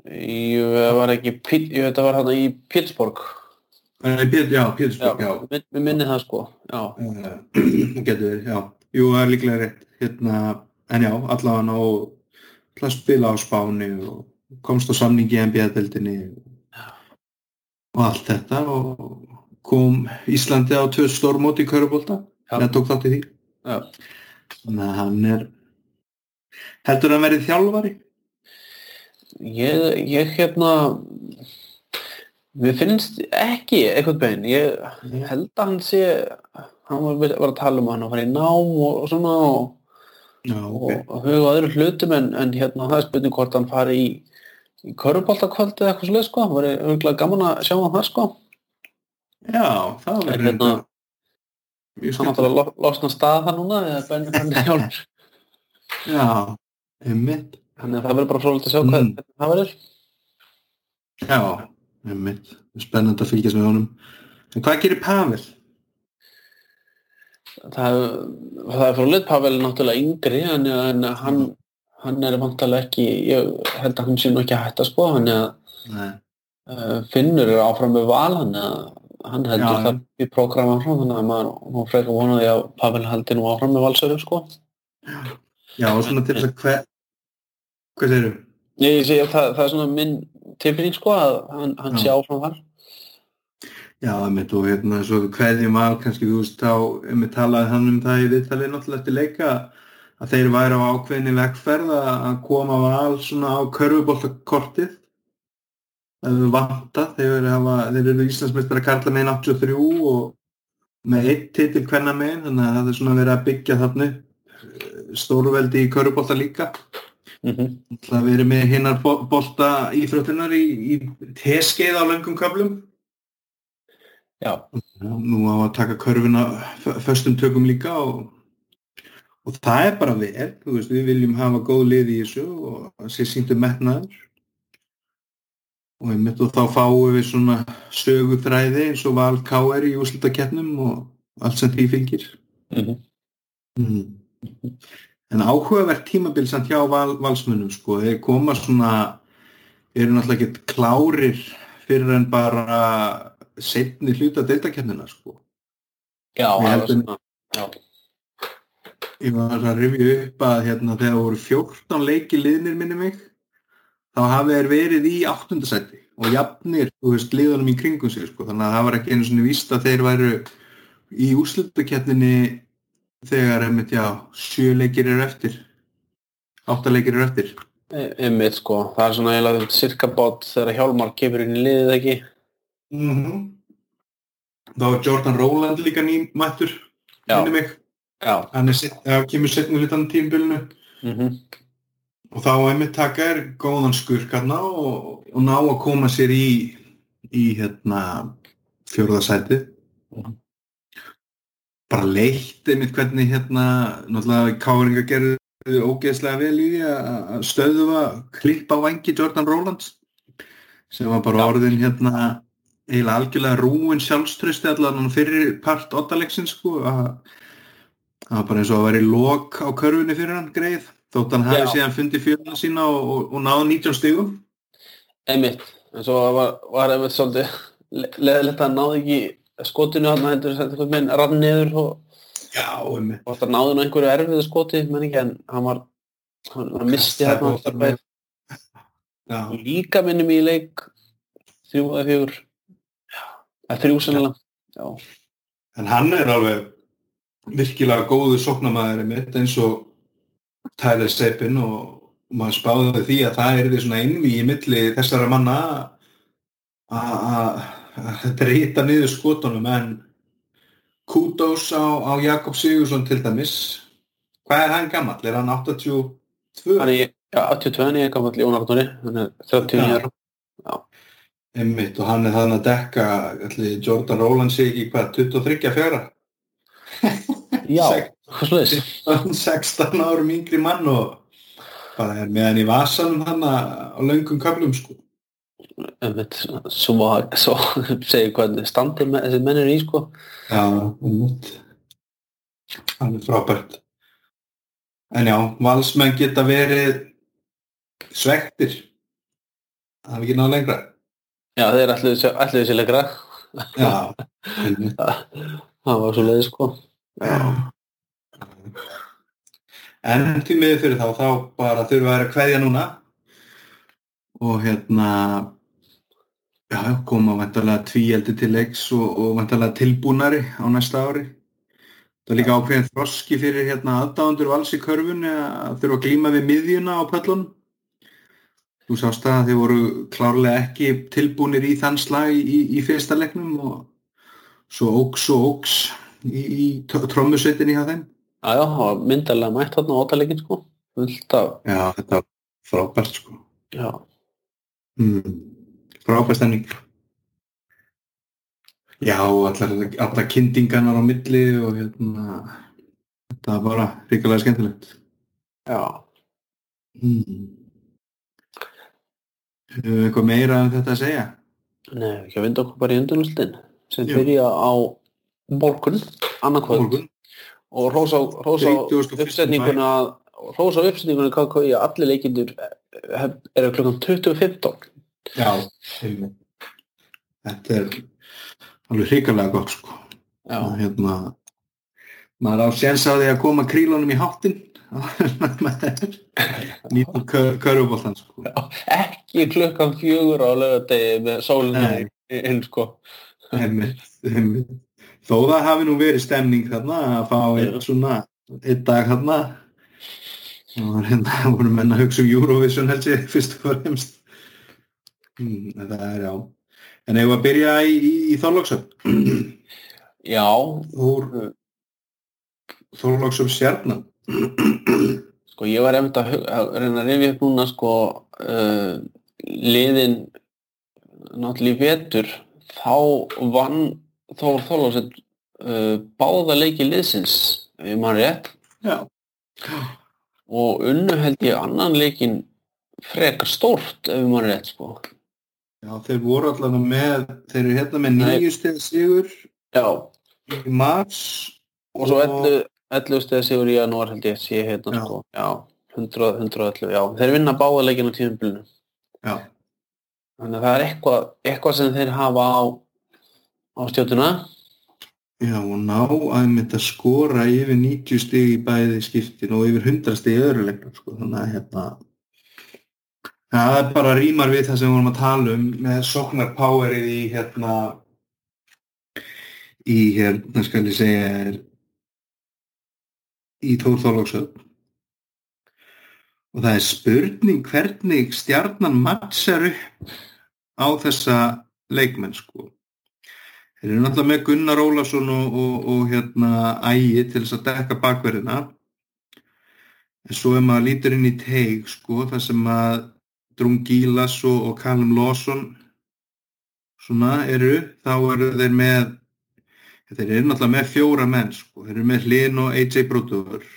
Jú, það var ekki, jú, þetta var hann í. Eh, Pét- Já, Pétursburg, já, Við við minni það sko. Uh, [clears throat] getur verið, já. Jú, það er líklega rétt. Hérna, en já, allavega ná að spila á Spáni og komst á samningi í NBA-deldinni og allt þetta og kom Íslandi á tvö stórmóti í Körubólta. Það tók þátt í því. Þannig að hann er heldur hann verið þjálfari? Ég, ég hérna, mér finnst ekki eitthvað bein. Ég held að hann sé, hann var, var að tala um hann að fara í nám og, og svona og, Já, og, og huga öðru hlutum en, en hérna það er spurning hvort hann fari í, í körfuboltakvöld eða eitthvað svolítið sko. Það var auðvitað gaman að sjá hann það sko. Já, það En verður hérna, hann skemmt. að lo- losna stað það núna eða benni hann hjálp. Já, einmitt. Þannig að það verður bara frólægt að sjá hvað Mm. það verður. Já, einmitt. Spennandi að fylgjast með honum. En hvað gerir Pavel? Það, það er frólægt, Pavel er náttúrulega yngri en, en hann, hann er vantarlega ekki, ég held að hann sé nú ekki að hætta sko, hann er að Finnur er áfram með val hann, hann heldur Já, það í prógram áfram þannig að maður frekar vonaði að Pavel haldi nú áfram með valsöru sko. Já, og svona til þess að hver... Hvað segirðu? Ég sé að það, það er svona minn tilfinning sko að hann, hann sé áfram þar. Já, einmitt og hérna svo hverjum að kannski þú veist þá einmitt talaði hann um það í viðtalið náttúrulega eftir leika að þeir væri á ákveðinni vegferð að að koma val svona á körfuboltakortið það hefur vantað þeir, eru Íslandsmeistar að karla megin 83 og með eitt titil hvenna megin þannig að það er svona verið að byggja þarna eh, stórveldi í körfubolta líka Mm það verið með hinnar bolta íþróttunar í, í teskeið á löngum köflum. Já, nú á að taka körfuna f- föstum tökum líka og, og það er bara vel veist, við viljum hafa góð lið í þessu og það sé síndu metnaður. Og einmitt og þá fáum við svona sögutræði eins og val KR í úslitakeppnum og allt sem því fylgir. Mm mm. En áhugavert tímabil samt hjá val, valsmunum sko, þeir koma svona eru náttúrulega ekki klárir fyrir en bara setni hluta deildakeppnina sko. Já, það var svona, já, Ég var að rifja upp að hérna, þegar voru 14 leiki liðnir minni mig þá hafi þeir verið í áttundasætti og jafnir, þú veist, liðunum í kringum sig sko. þannig að það var ekki einu svona víst að þeir væru í úrslutakeppninni þegar, einmitt, já, sjö leikir eru eftir átta leikir eru eftir E- einmitt sko, það er svona eiginlega cirka bát þegar Hjálmar kemur inn í liðið ekki. mm -hmm. Þá er Jordan Rowland líka nýmættur minni mig, Já. hann set- kemur setni hlutan tímbilinu Mm og þá einmitt taka er góðan skurkarna og, og ná að koma sér í í hérna fjórðasætið Mhm. Bara leitt einmitt hvernig hérna náttúrulega káringa gerðu ógeðslega vel í því að að stöðuva klippa vangi Jordan Rowlands sem var bara orðin hérna eiginlega algjörlega rúin sjálfströsti allan fyrir part ottalegsins sko að það var bara eins og að vera í lok á körfunni fyrir hann greið þótt hann hafi síðan fundið fjörðina sína og, og, og náði 19 stigum. Einmitt, en svo var, var einmitt svolítið le- leðilegt að hann náði ekki skotinu hann þetta eitthvað minn rann niður og, það náði nú einhverju erfiðu skoti, menn ekki, en hann var hann, hann misti hann Já, líka minnum í leik þrjú eða fjögur. Að þrjú sennilega. En hann er alveg virkilega góðu sóknamaður mitt eins og Tyler Seppin og maður spáði því að það er því svona einví í milli þessara manna að breyta niður skotunum en kúdós á, á Jakob Sigursson til dæmis hvað er hann gammal? Er hann 82? Hann er, já, 82, hann er gammal í ónartóni hann er 39 ára Einmitt, og hann er þannig að dekka allir, Jordan Rowland sig í hvað, 23 fjara? Já, hvað sluðis? 16 árum yngri mann og bara er með hann í vasanum hann á löngum kaplum sko. Einmitt, svo, svo [laughs] segir hvað standið með þessi mennir í sko. Já, einmitt. Hann er frábært. En já, valsmenn geta verið svektir. Það er ekki náðu lengra. Já, þeir ætluðu sér lengra. Já. [laughs] Það var svo leiði sko. Já. En til miður fyrir þá, þá bara við að vera kveðja núna og hérna já, koma vantarlega tvíeldi til leiks og, og vantarlega tilbúnari á næsta ári. Það er líka ákveðin þroski fyrir hérna aðdáðandur vals í körfunni að þurfa að glíma við miðjuna á pöllunum. Þú sást að þeir voru klárlega ekki tilbúinir í þann slag í, í fyrsta leiknum og svo óks og óks í, í trommusveitinni hjá þeim. Já, það var myndarlega mætt þarna á ótalegin sko. Já, þetta var frábært sko. Já. Mm, frábært stemning. Já, allar, allar kyndingarnar á milli og hérna, þetta var bara ríkulega skemmtilegt. Já. Mm. Hefur við eitthvað meira um þetta að segja? Nei, að vinda okkur bara í undunustin sem byrja á morgun, annarkvöld og rósa uppsetninguna rósa uppsetninguna KKI að allir leikindur eru klukkan 20.15 Já, þetta er alveg hrikalega gott sko. Hérna, maður á séns að koma krílunum í háttin [laughs] nýtum körubóltan sko. ekki klukkan fjögur á lögadegi með sólinu inn sko. Einmitt, einmitt. þó það hafi nú verið stemning þarna að fá einn svona einn dag þarna og hérna [laughs] voru menna að hugsa um Eurovision held ég fyrst og fremst. Hmm, það er já. En hefur að byrja í, í, í Þorlóksöp já. Úr Þorlóksöp sérna sko ég var eftir að, að reyna að rifja upp núna sko uh, liðin náttúrulega vetur. Þá vann Þór Þorlóksson uh, báða leiki liðsins ef maður rétt. Já. Og unnu held ég annan leikin frekar stórt ef maður rétt sko. Já þeir voru allavega með þeir eru hérna með nýju steg sigur Já. í mars og svo 11 steg sigur í janúar held ég sé hérna já. sko. Já 100, 111 já. Þeir vinna báða leikin á tímumbilinu Já. Þannig að það er eitthvað, eitthvað sem þeir hafa á, á stjótuna. Já, og ná að mitt að skora yfir 90 stig í bæði skiptin og yfir 100 stig í öðru leiknum, sko. Þannig að hérna, það er bara rýmar við það sem við vorum að tala um með sóknarpowerið í hérna, í hérna, skal ég segja, er í Tór Þorlóksöld. Og það er spurning hvernig stjarnan mattsar upp á þessa leikmenn sko. Þeir eru náttúrulega með Gunnar Ólason og, og, og hérna ægi til þess að dekka bakverðina. En svo ef maður lítur inn í teig sko, þar sem að Drungilas og, og Callum Lawson svona eru, þá eru þeir með, þeir eru náttúrulega með fjóra menn sko. Þeir eru með Hlinn og AJ Brodur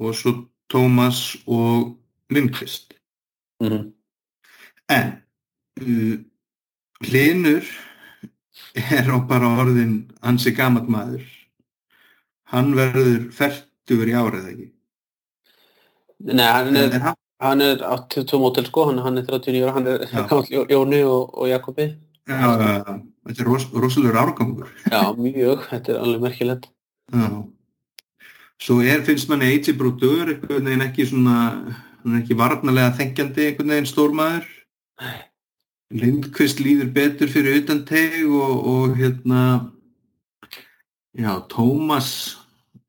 og svo Thomas og Lindqvist mm -hmm. en uh, Hlinur er á bara orðin hansi gamat maður. Hann verður færtugur í árið ekki? Nei, hann er, er, hann er 82 mótil sko, hann, hann er 39 ára hann er Jóni og, og Jakobi. Já, uh, þetta er ros, rosalur árgangur. Já, mjög, þetta er alveg merkilegt. Já. Svo er, finnst manni Eiji Brúdur eitthvað en ekki svona hann er ekki varnalega þengjandi einhvern veginn stórmaður Lindqvist líður betur fyrir utan teg og, og hérna já, Tómas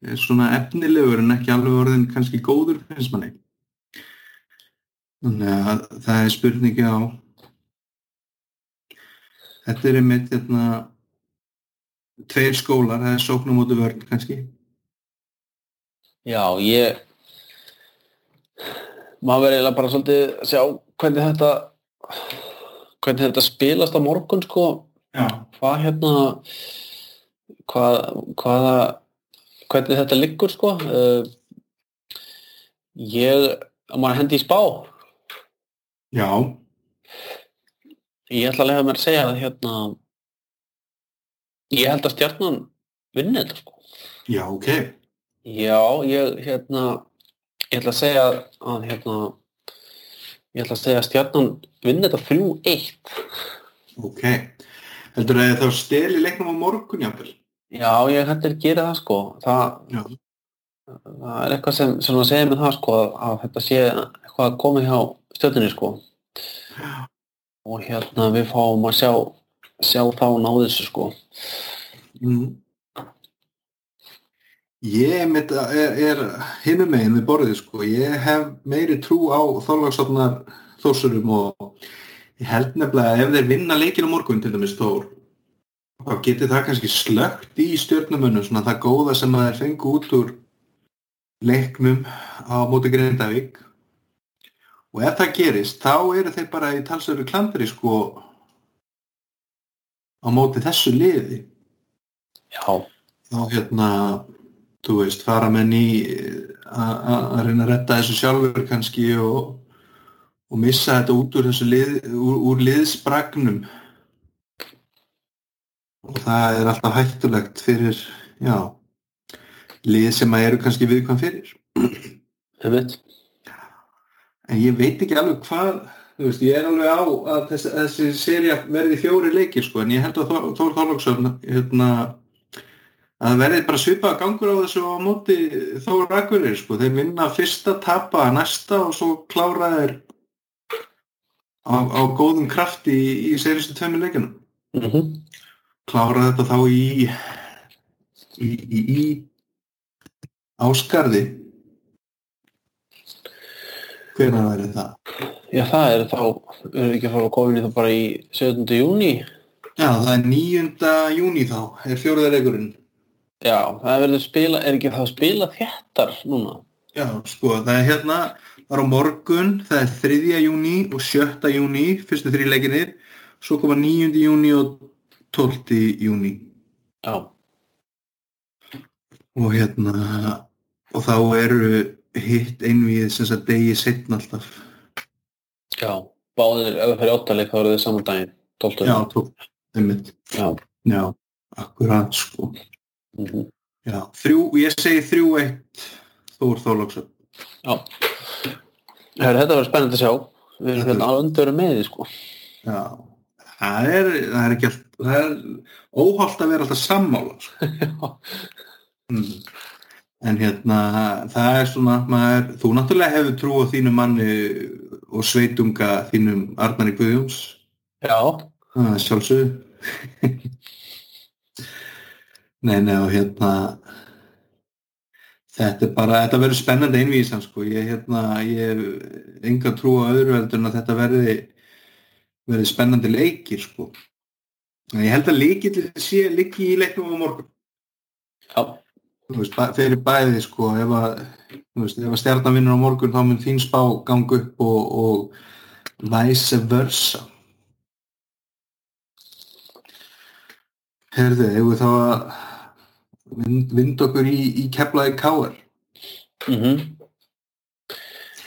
er svona efnilegur en ekki alveg orðin kannski góður finnst manni. Þannig að það er spurningi á þetta er einmitt hérna tveir skólar, það er sóknum út af vörn kannski. Já, ég maður verður eiginlega bara svolítið að sjá hvernig þetta hvernig þetta spilast á morgun sko. Já, hvað hérna hvað, hvaða hvernig þetta liggur sko. Uh, ég maður hendi í spá. Já, ég ætla að lega mér að segja að hérna ég held að stjarnan vinni þetta sko. Já, ok. Já, ég hérna ég ætla að segja að hérna ég ætla að segja að stjarnan vinni þetta 3-1 ok. Heldur að þá steli leiknum á morgun jáfnvel já, ég hættir að gera það sko. Það, já, það er eitthvað sem, sem að segja með það sko að þetta sé eitthvað að koma hjá stjörnunni sko. Og hérna við fáum að sjá sjá þá ná þessu sko. Mm. Ég mitt er, er hinum megin við borðið sko. Ég hef meiri trú á þorlagsotnar þórsurum og ég held nefnilega að ef þeir vinna leikin á morgun til dæmis þór þá getur það kannski slögt í stjörnumunum svona það góða sem að þeir fengu út úr leiknum á móti Grindavík. Og ef það gerist þá eru þeir bara í talsöru klandri sko á móti þessu liði. Já, þá hérna þú veist, fara menn í að reyna að retta þessu sjálfur kannski og, og missa þetta út úr þessu lið, úr, úr liðsbragnum. Og það er alltaf hættulegt fyrir, já lið sem að eru kannski viðkvæm fyrir. Einmitt. En ég veit ekki alveg hvað þú veist, ég er alveg á að þessi, þessi serja verði fjóri leikir sko, en ég held að Þór Þorlóksson hérna, að það verði bara svipað gangur á þessu á móti Þór Akureyri sko, þeir vinna fyrsta tapa næsta og svo klára þeir á, á góðum krafti í, í seristu tveimur leikunum mm klára þetta þá í í, í, í áskarði hvenær verður það? Já, það er þá, eru ekki að fara að koma í það bara í 17. júni? Já, það er 9. júni þá, er fjóruða leikurinn. Já, það verður spila, er ekki það að spila þéttar núna? Já, sko, það er hérna, það er á morgun, það er 3. júni og 7. júni, fyrstu þrjí leikinir, svo koma 9. júni og 12. júni. Já, Og hérna, og þá eru hitt einvið sem sagt degi setna alltaf. já, báðir, ef það fyrir áttaleg þá eru þið saman daginn, 12. Já, tók, einmitt. Já, Já, akkurat, sko. Mm Já, þrjú, ég segi þrjú eitt Þór Þorlóksson. já. Her, þetta verður spennandi að sjá. Við erum hérna alveg undir með því, sko. Já, það er, það er ekki allt, það er óholt að vera alltaf sammála, sko. [laughs] Mm. En hérna, það er svona, maður, þú náttúrulega hefur trú á þínu manni og sveitunga þínum Arnari Guðjóns, já, sjálfsög. [laughs] nei, nei, og hérna, þetta er bara, þetta verður spennandi einvísan, sko, ég, hérna, ég hef enga trú á öðru heldur en að þetta verði, verði spennandi leikir, sko. En ég held að leikir sé líki í leiknum á morgun. já, veist, fyrir bæði sko, ef að, þú veist, ef að stjarnan vinnur á morgun þá mun þín spá ganga upp og, og vice versa Herðu, ef við þá að vind, vind okkur í, í keflaði káar mhm.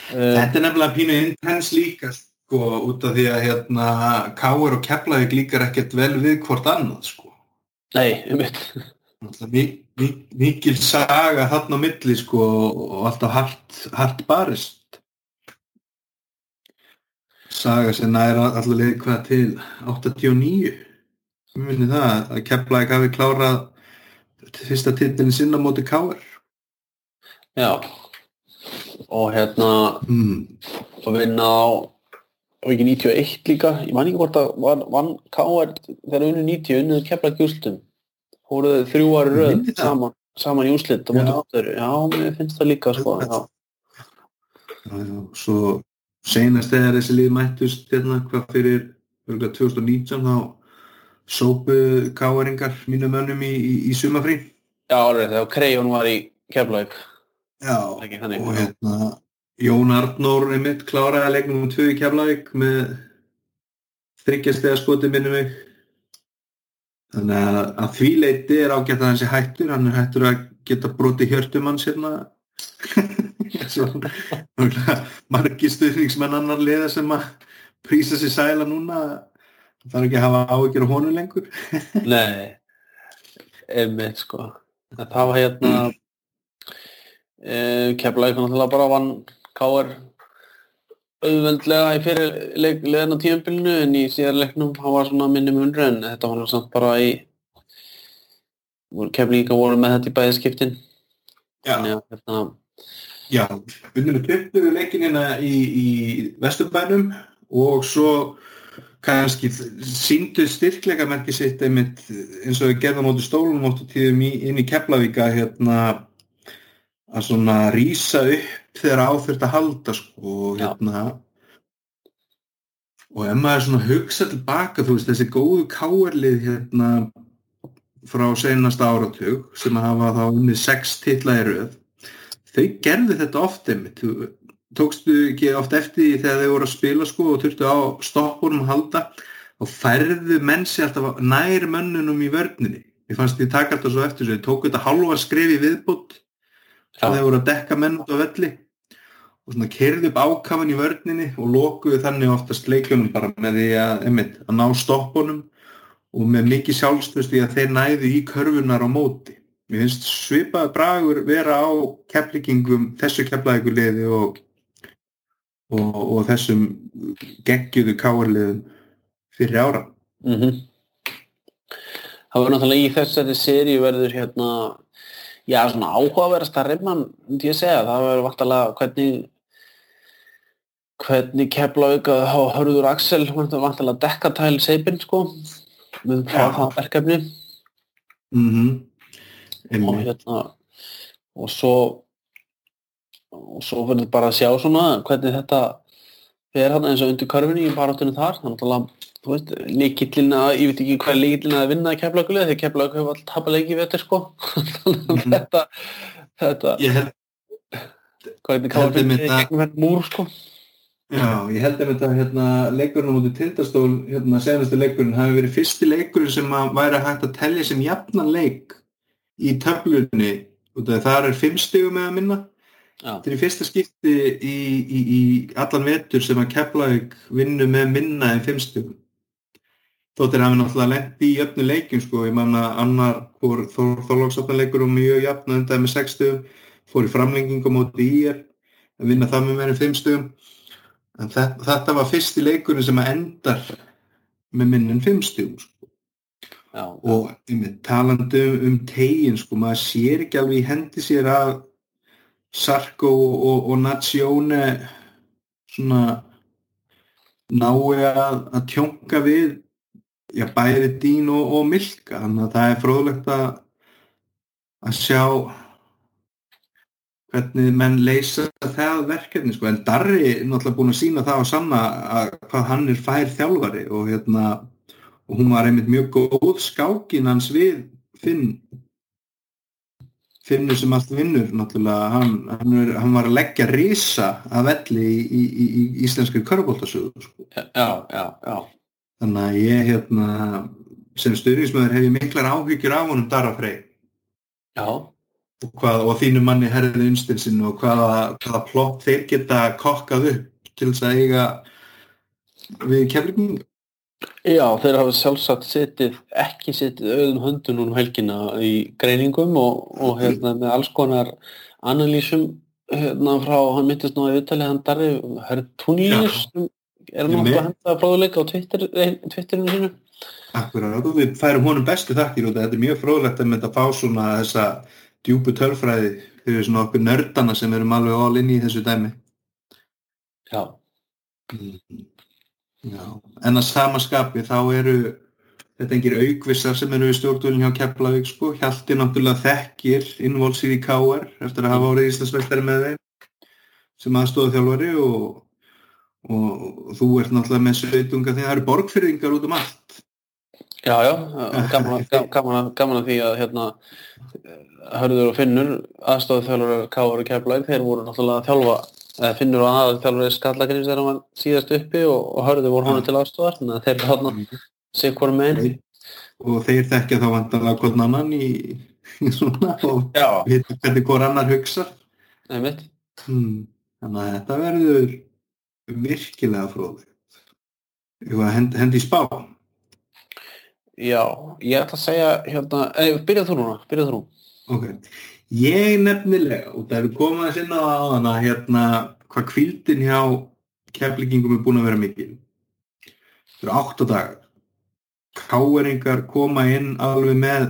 Uh, Þetta er nefnilega pínu intens líka sko, út af því að hérna káar og keflaði líkar ekkert vel við hvort annað sko nei, um mitt. Náttúrulega mi- mi- mikil saga þarna á milli sko og alltaf hart, hart barist saga sem næra allar leið hvað til 89 Mér minni það að Keflæk hafi klárað fyrsta titlinn sinna móti Káar Já. Og hérna, mm. og vinna á, og ekki 91 líka, ég man ekki hvort að vann K.R. þegar unnu 90, unnuðu kefla gjústum. Fóruðu þrjú ári röð saman. saman í úslit og móti öðru. Já, mér finnst það líka sko. Já, Já, já, svo senast þegar þessi lið mættust hérna hvað fyrir örugglega 2019 þá sópu káeringar mínu mönnum í, í, í sumafrí já alveg þegar Krejón var í Keflavík. Já, og hérna Jón Arnór einmitt kláraði leiknum um tvö í Keflavík með þryggjastega skoti minni mig. Þannig að, að því leiti er ágætt að þessi hættur. Hann er hættur að geta broti hjörtum hans hérna. [laughs] Margir stuðningsmenn annar liða sem að prísa sér sæla núna það þarf ekki að hafa áhyggjur á honum lengur [laughs] Nei, einmitt sko. Það var hérna e, Keflavík náttúrulega bara vann K.R. auðveldlega í fyrir leik, leðin á tíðanbylnu en í síðar leiknum hann var svona minni munur en þetta var samt bara í Keflavíka voru með þetta í bæði skiptin þannig að hérna, Já, við 20 leikinina í, í Vesturbænum og svo kannski síndu styrkleika merki sitt einmitt eins og við gerðum áttu stólunum áttu tíðum í, inn í Keflavíka hérna að svona rýsa upp þegar áþurft að halda sko og Já. hérna og ef maður svona hugsa tilbaka þú veist þessi góðu káerlið hérna frá seinasta áratug sem hafa þá unnið sex titla í röð þau gerðu þetta oft einmitt þú tókstu ekki oft eftir þegar þau voru að spila sko og þurftu á stoppunum að halda og færðu mennsi alltaf nær mönnunum í vörninni. Ég fannst því taka alltaf svo eftir þessu. Þau tóku þetta halva skref í viðbútt þegar þau voru að dekka menn út á velli og svona kerðu upp ákafan í vörninni og lokuðu þannig oftast leikunum bara með því að, einmitt, að ná stoppunum og með mikið sjálfstöðst í að þeir næðu í körfunar á móti. Mér finnst svipaði bragur vera á keflíkingum, þessu keflaðikuliði og, og, og þessum geggjuðu káarliðum fyrir ára. mm það var náttúrulega í þessari seríu verður hérna já svona áhugaverðast að reyman það verður vantalega hvernig hvernig Keflavík að hafa hörður Axel vantalega dekkatæl seipinn sko með Já. það verkefni Mm -hmm. og hérna og svo og svo verður bara að sjá svona hvernig þetta fer hann eins og undir körfinni í baráttunum þar þannig að þú veist, líkillin að ég veit ekki hvað er líkillin að vinna í keflagulega þegar keflagulega hefur alltaf tapað leiki í vetur sko Mhm. [laughs] þetta þetta, hvernig káður að- gegnum hérna múr sko já, ég held að þetta hérna, leikurinn á móti tindastól, hérna senastu leikurinn, hafi verið fyrsti leikurinn sem að væri hægt að telja sem jafnan leik í töflunni og það er fimm stigum með að minna. Þetta er í fyrsta skipti í, í, í allan vetur sem að Keflavík vinnu með minna en fimm stugum. Þóttir hafi náttúrulega lent í jöfnu leikjum sko, ég manna annar fór Þorlóksafnarleikur og mjög jafn að undaði með sex stugum, fór í framlengingu á í er, að vinna það með meira en fimm stugum. En þetta, þetta var fyrsti leikurinn sem að endar með minn en fimm stugum sko. já, Og talandi um, um tegin, sko, maður sér ekki alveg í hendi sér að Sarko og, og Nazione svona nái að, að tjónka við já, bæri Dín og, og Milka þannig að það er fróðlegt að að sjá hvernig menn leysa það verkefni sko. en Darri er náttúrulega búin að sína það á sanna að hvað hann er fær þjálfari og hérna og hún var einmitt mjög góð skákin hans við Finn Finnur sem allt vinnur náttúrulega, hann, hann, er, hann var að leggja risa að velli í, í, í, í íslenskri körfbóltasögu sko. já, já, já. Þannig að ég hérna sem styrningsmöður hef ég miklar áhyggjur af honum Darra Frey. Já, og, hvað, og þínu manni herðið unstinsinn og hvaða, hvaða plott þeir geta kokkað upp til þess að eiga við keflingum Já, þeir hafa sjálfsagt setið, ekki setið auðum höndun um helgina í greiningum og, og hérna, með alls konar analýsum hérna, frá, hann myndist nú að viðtalið hann Darri Hertunius sem er nú með. að henda fróðuleika á Twitter, Twitterinu sínu. Akkurat, og við færum honum bestu þakkir og þetta er mjög fróðlegt að mynda að fá svona þessa djúpu tölfræði fyrir svona okkur nördana sem erum alveg all inn í þessu dæmi. Já, Já, en að samaskapi þá eru þetta engir aukvissar sem eru við stjórnvölinn hjá Keflavík sko. Hjalti náttúrulega þekkir innvolsið í K.R. eftir að hafa árið Íslandsveistari með þeim sem aðstofa þjálfari og, og þú ert náttúrulega með sveitunga því það eru borgfyrðingar út um allt. Já, já, gaman, gaman, gaman að því að hérna Hörður og Finnur aðstofa þjálfari K.R. og Keflavík, þeir voru náttúrulega að þjálfa eða Finnur og aðal þjálfari Skallagrims þegar hann síðast uppi og, og Hörður voru honum til aðstofar, þannig að þeir eru hérna sig hvort með einn og þeir þekkja þá vantanlega hvort annan í, í svona og vita hvernig hvort annar hugsa hmm. þannig að þetta verður virkilega fróðið hend, hendi í spá? Já, ég ætla að segja hérna, eða byrjað þú núna byrjað þú Ok, ég nefnilega og það er komað að sinna á hana hérna hvað kvildin hjá keflingum er búin að vera mikil. Það eru 8 dagar. Káeringar koma inn alveg með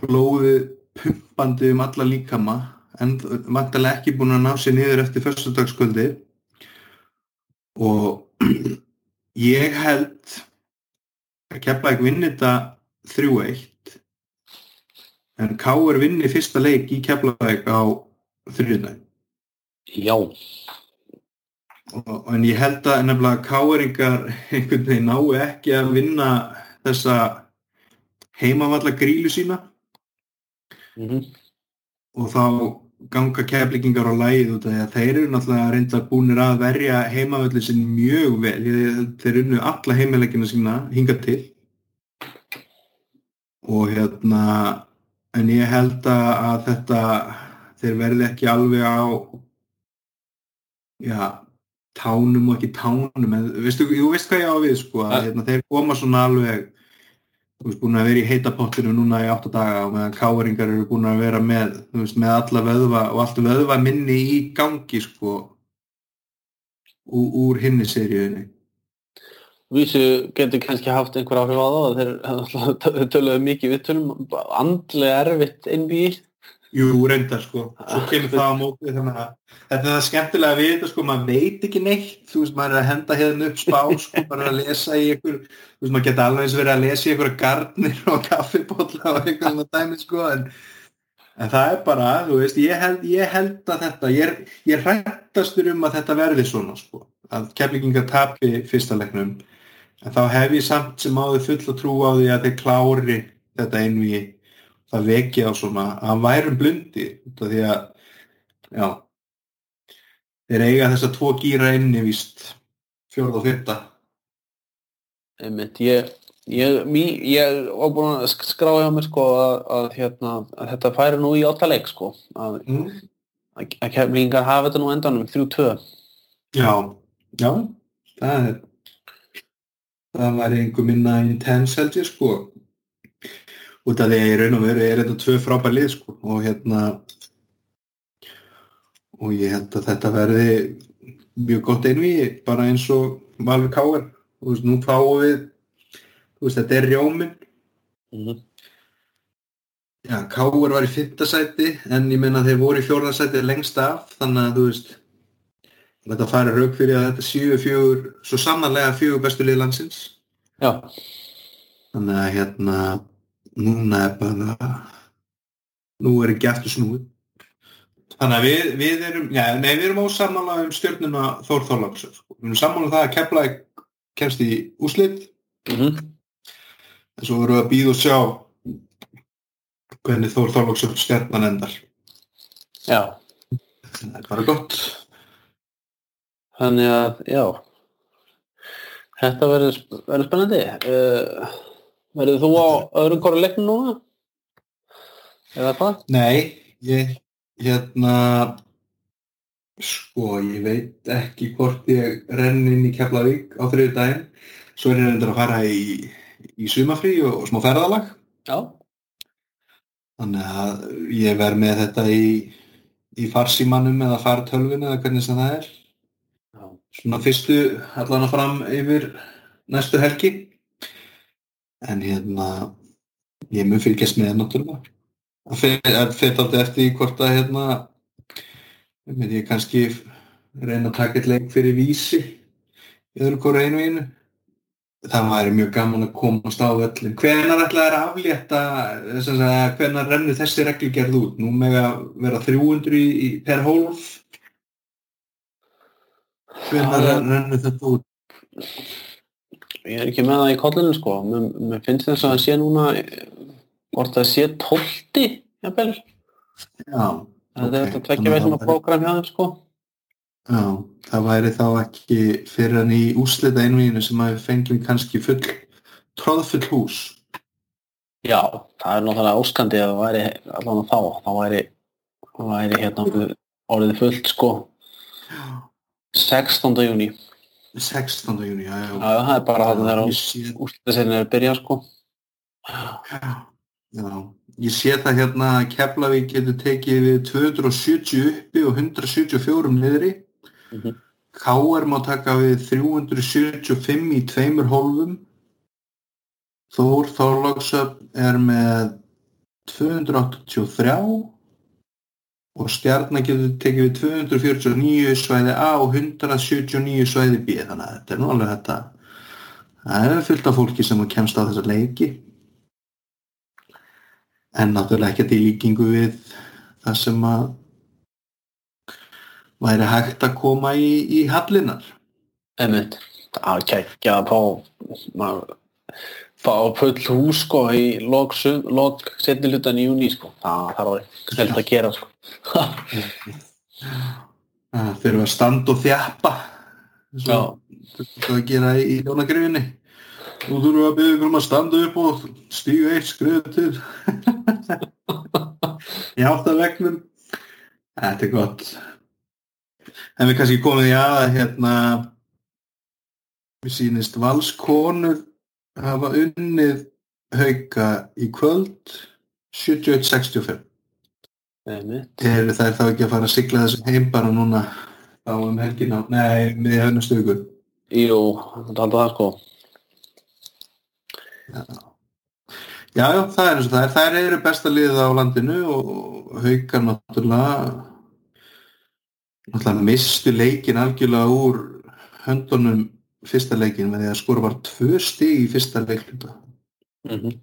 blóðið pumpandi um alla líkama en vantilega ekki búin að ná sér niður eftir fyrstudagskvöldi og [clears throat] ég held að Keflæk vinni þetta 3-1 en Káur vinni fyrsta leik í Keflæk á þrjúðnæg Já. Og, en ég held að nefnilega káeringar einhvern veginn nái ekki að vinna þessa heimavalla grílu sína. Mm -hmm. og þá ganga keflingingar á læð að þeir eru náttúrulega reynda búinir að verja heimavallin sin mjög vel. Þeir unnu alla heimilegina sína hinga til. Og hérna en ég held að þetta þeir verði ekki alveg á já tánum og ekki tánum en veistu, þú veist hvað ég á við sko að hérna, þeir koma svona alveg þú veist búin að vera í heitapottinu núna í 8 daga og meðan káeringar eru búin að vera með þú veist með alla vöðva og allt vöðva minni í gangi sko úr, úr hinni seríunni Vísu getur kannski haft einhver áhrif á það þeir [laughs] töluðu mikið við tölum andlega erfitt innbyggt Jú, reyndar sko, svo kemur það á móti þannig að þetta er það skemmtilega við þetta sko, maður veit ekki neitt, þú veist, maður er að henda hérna upp spá sko, [laughs] maður er að lesa í einhver, þú veist, maður geta alveg eins verið að lesa í einhverja gardnir og [laughs] kaffipotla og einhvern veginn dæmi sko, en, en það er bara, þú veist, ég held, ég held að þetta, ég, ég hrættastur um að þetta verði svona sko, að keflingingar tapi fyrsta leiknum, en þá hef ég samt sem áður full að trú á því að þeir klári þetta einvið það vekið á svona að værum blundi því að já, þeir eiga þess að tvo gýra inni vist fjörð og fyrta einmitt, ég ég, ég, ég var búin að skrá hjá mér sko að, að, hérna, að þetta færi nú í áttaleg sko að, mm. að kemlingar hafa þetta nú endanum 3-2 já, já það er það var einhver minna intense held ég sko. Út af því að ég raun og veru er þetta tvö frábær lið sko og hérna og ég held að þetta verði mjög gott einvið bara eins og Valvi Káar þú veist, nú fáum við þú veist, þetta er rjóminn. Mm -hmm. já, Káar var í fyrtasæti en ég menna þeir voru í fjórðarsæti lengst af, þannig að þú veist þetta færi rauk fyrir að þetta séu fjögur, svo samanlega fjögur bestu lið landsins. Já. Þannig að hérna núna er bara nú er ekki eftir snúið. Þannig að við, við erum já, nei, við erum ósamála um stjórnuna Þór Þorlags sko. við erum samála um það að kemla kemst í úslit mm -hmm. en svo verðum við að býða og sjá hvernig Þór Þorlags stjórnan endar. Já. Það er bara gott þannig að já þetta verður spennandi uh, Verður þú á öðrum korra leiknum núna? Eða hvað? Nei, ég, hérna, sko, ég veit ekki hvort ég renn inn í Keflavík á þriðu daginn. Svo er ég reyndar að fara í, í sumafrí og, og smá ferðalag. Já. Þannig að ég verð með þetta í, í farsímanum eða fartölvun eða hvernig sem það er. Svona fyrstu allan að fram yfir næstu helgi en hérna ég mun fylgjast með náttúrulega það fyrir alltaf eftir hvort að hérna ég kannski reyna að taka eitt leik fyrir vísi öðru hverju einu einu það væri mjög gaman að komast á öllin. Hvenar ætlaði að aflétta, að hvenar rennur þessi reglugerð út? Nú með að vera 300 í, í per hólf? Já. rennur þetta út? Ég er ekki með það í kollinu sko. Mér, mér finnst þess að það sé núna eh, hvort það sé tólti, jafnvel. Já. Það er þetta tvekja Þannig að prógram hjá þeim sko. Já, það væri þá ekki fyrir hann í úslita einvíðinu sem að við fengjum kannski full, tróðfull hús. Já, það er náttúrulega óskandi að það væri allan þá, þá væri, væri hérna orðið fullt sko 16. júni. 16. júni, já, já. Já, það er bara þarna þegar úrslitaserinn er að byrja sko. Já, ég sé það hérna að Keflavík getur tekið við 270 uppi og 174 niðri. Mhm. KR má taka við 375 í tveimur hólfum. Þór Þorláksöfn er með 283 og Stjarnar getur tekið við 249 svæði A og 179 svæði B. Þannig að þetta er nú alveg þetta. Það er fullt af fólki sem kemst á þessa leiki. En náttúrulega ekkert í líkingu við það sem að væri hægt að koma í, í hallinar Einmitt, það kekja að fá maður, fá full hús sko í lok, sum- lok setni hlutan í júni sko. Það þarf að stelt að gera sko. [laughs] þurfum að standa og þjappa þetta að gera í, í ljónagrifinni Nú þurfum að byggja um að standa upp og stíga eitt skrið til. [laughs] Í áttavegnum Þetta er gott. En við kannski komum því að hérna við sýnist valskonur hafa unnið hauka í kvöld 71-65 einmitt. eru þær þá ekki að fara að sigla þessu heim bara núna á um helgina? Nei, með hennastu ykkur Jú, þetta halda það sko. já, já, það er eins og það er. Þær eru besta liðið á landinu og haukar náttúrulega náttúrulega mistu leikin algjörlega úr höndunum fyrsta leikin með því að skora var tvö stig í fyrsta leikluta Mm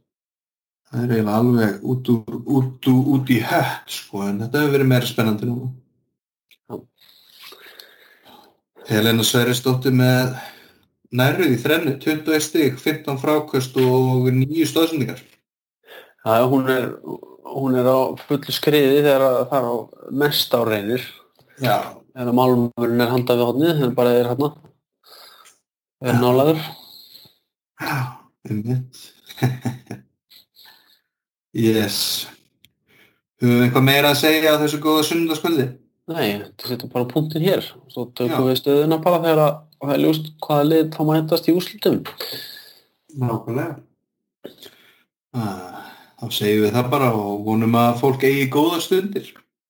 það er eiginlega alveg út, úr, út, úr, út í hött sko, en þetta hefur verið meira spennandi núna Já. Helena Sverrisdóttir með nærrið í þrennu, 21 stig 15 frákvöst og 9 stóðsendingar Já, hún er, hún er á fullu skriði þegar að það er á mest á reynir. Já, Þegar málmurinn er handað við hodnið, þegar bara er hérna. Er nálaður. um mitt Yes Höfum við eitthvað meira að segja á þessu góða sunnudagskvöldi? Nei, þetta setja bara punktin hér. Svo tökum Já. við stöðuna bara þegar að það er ljúst hvaða lið þá mætast í úrslitum. Nákvæmlega ah, Þá segjum við það bara og vonum að fólk eigi góða stundir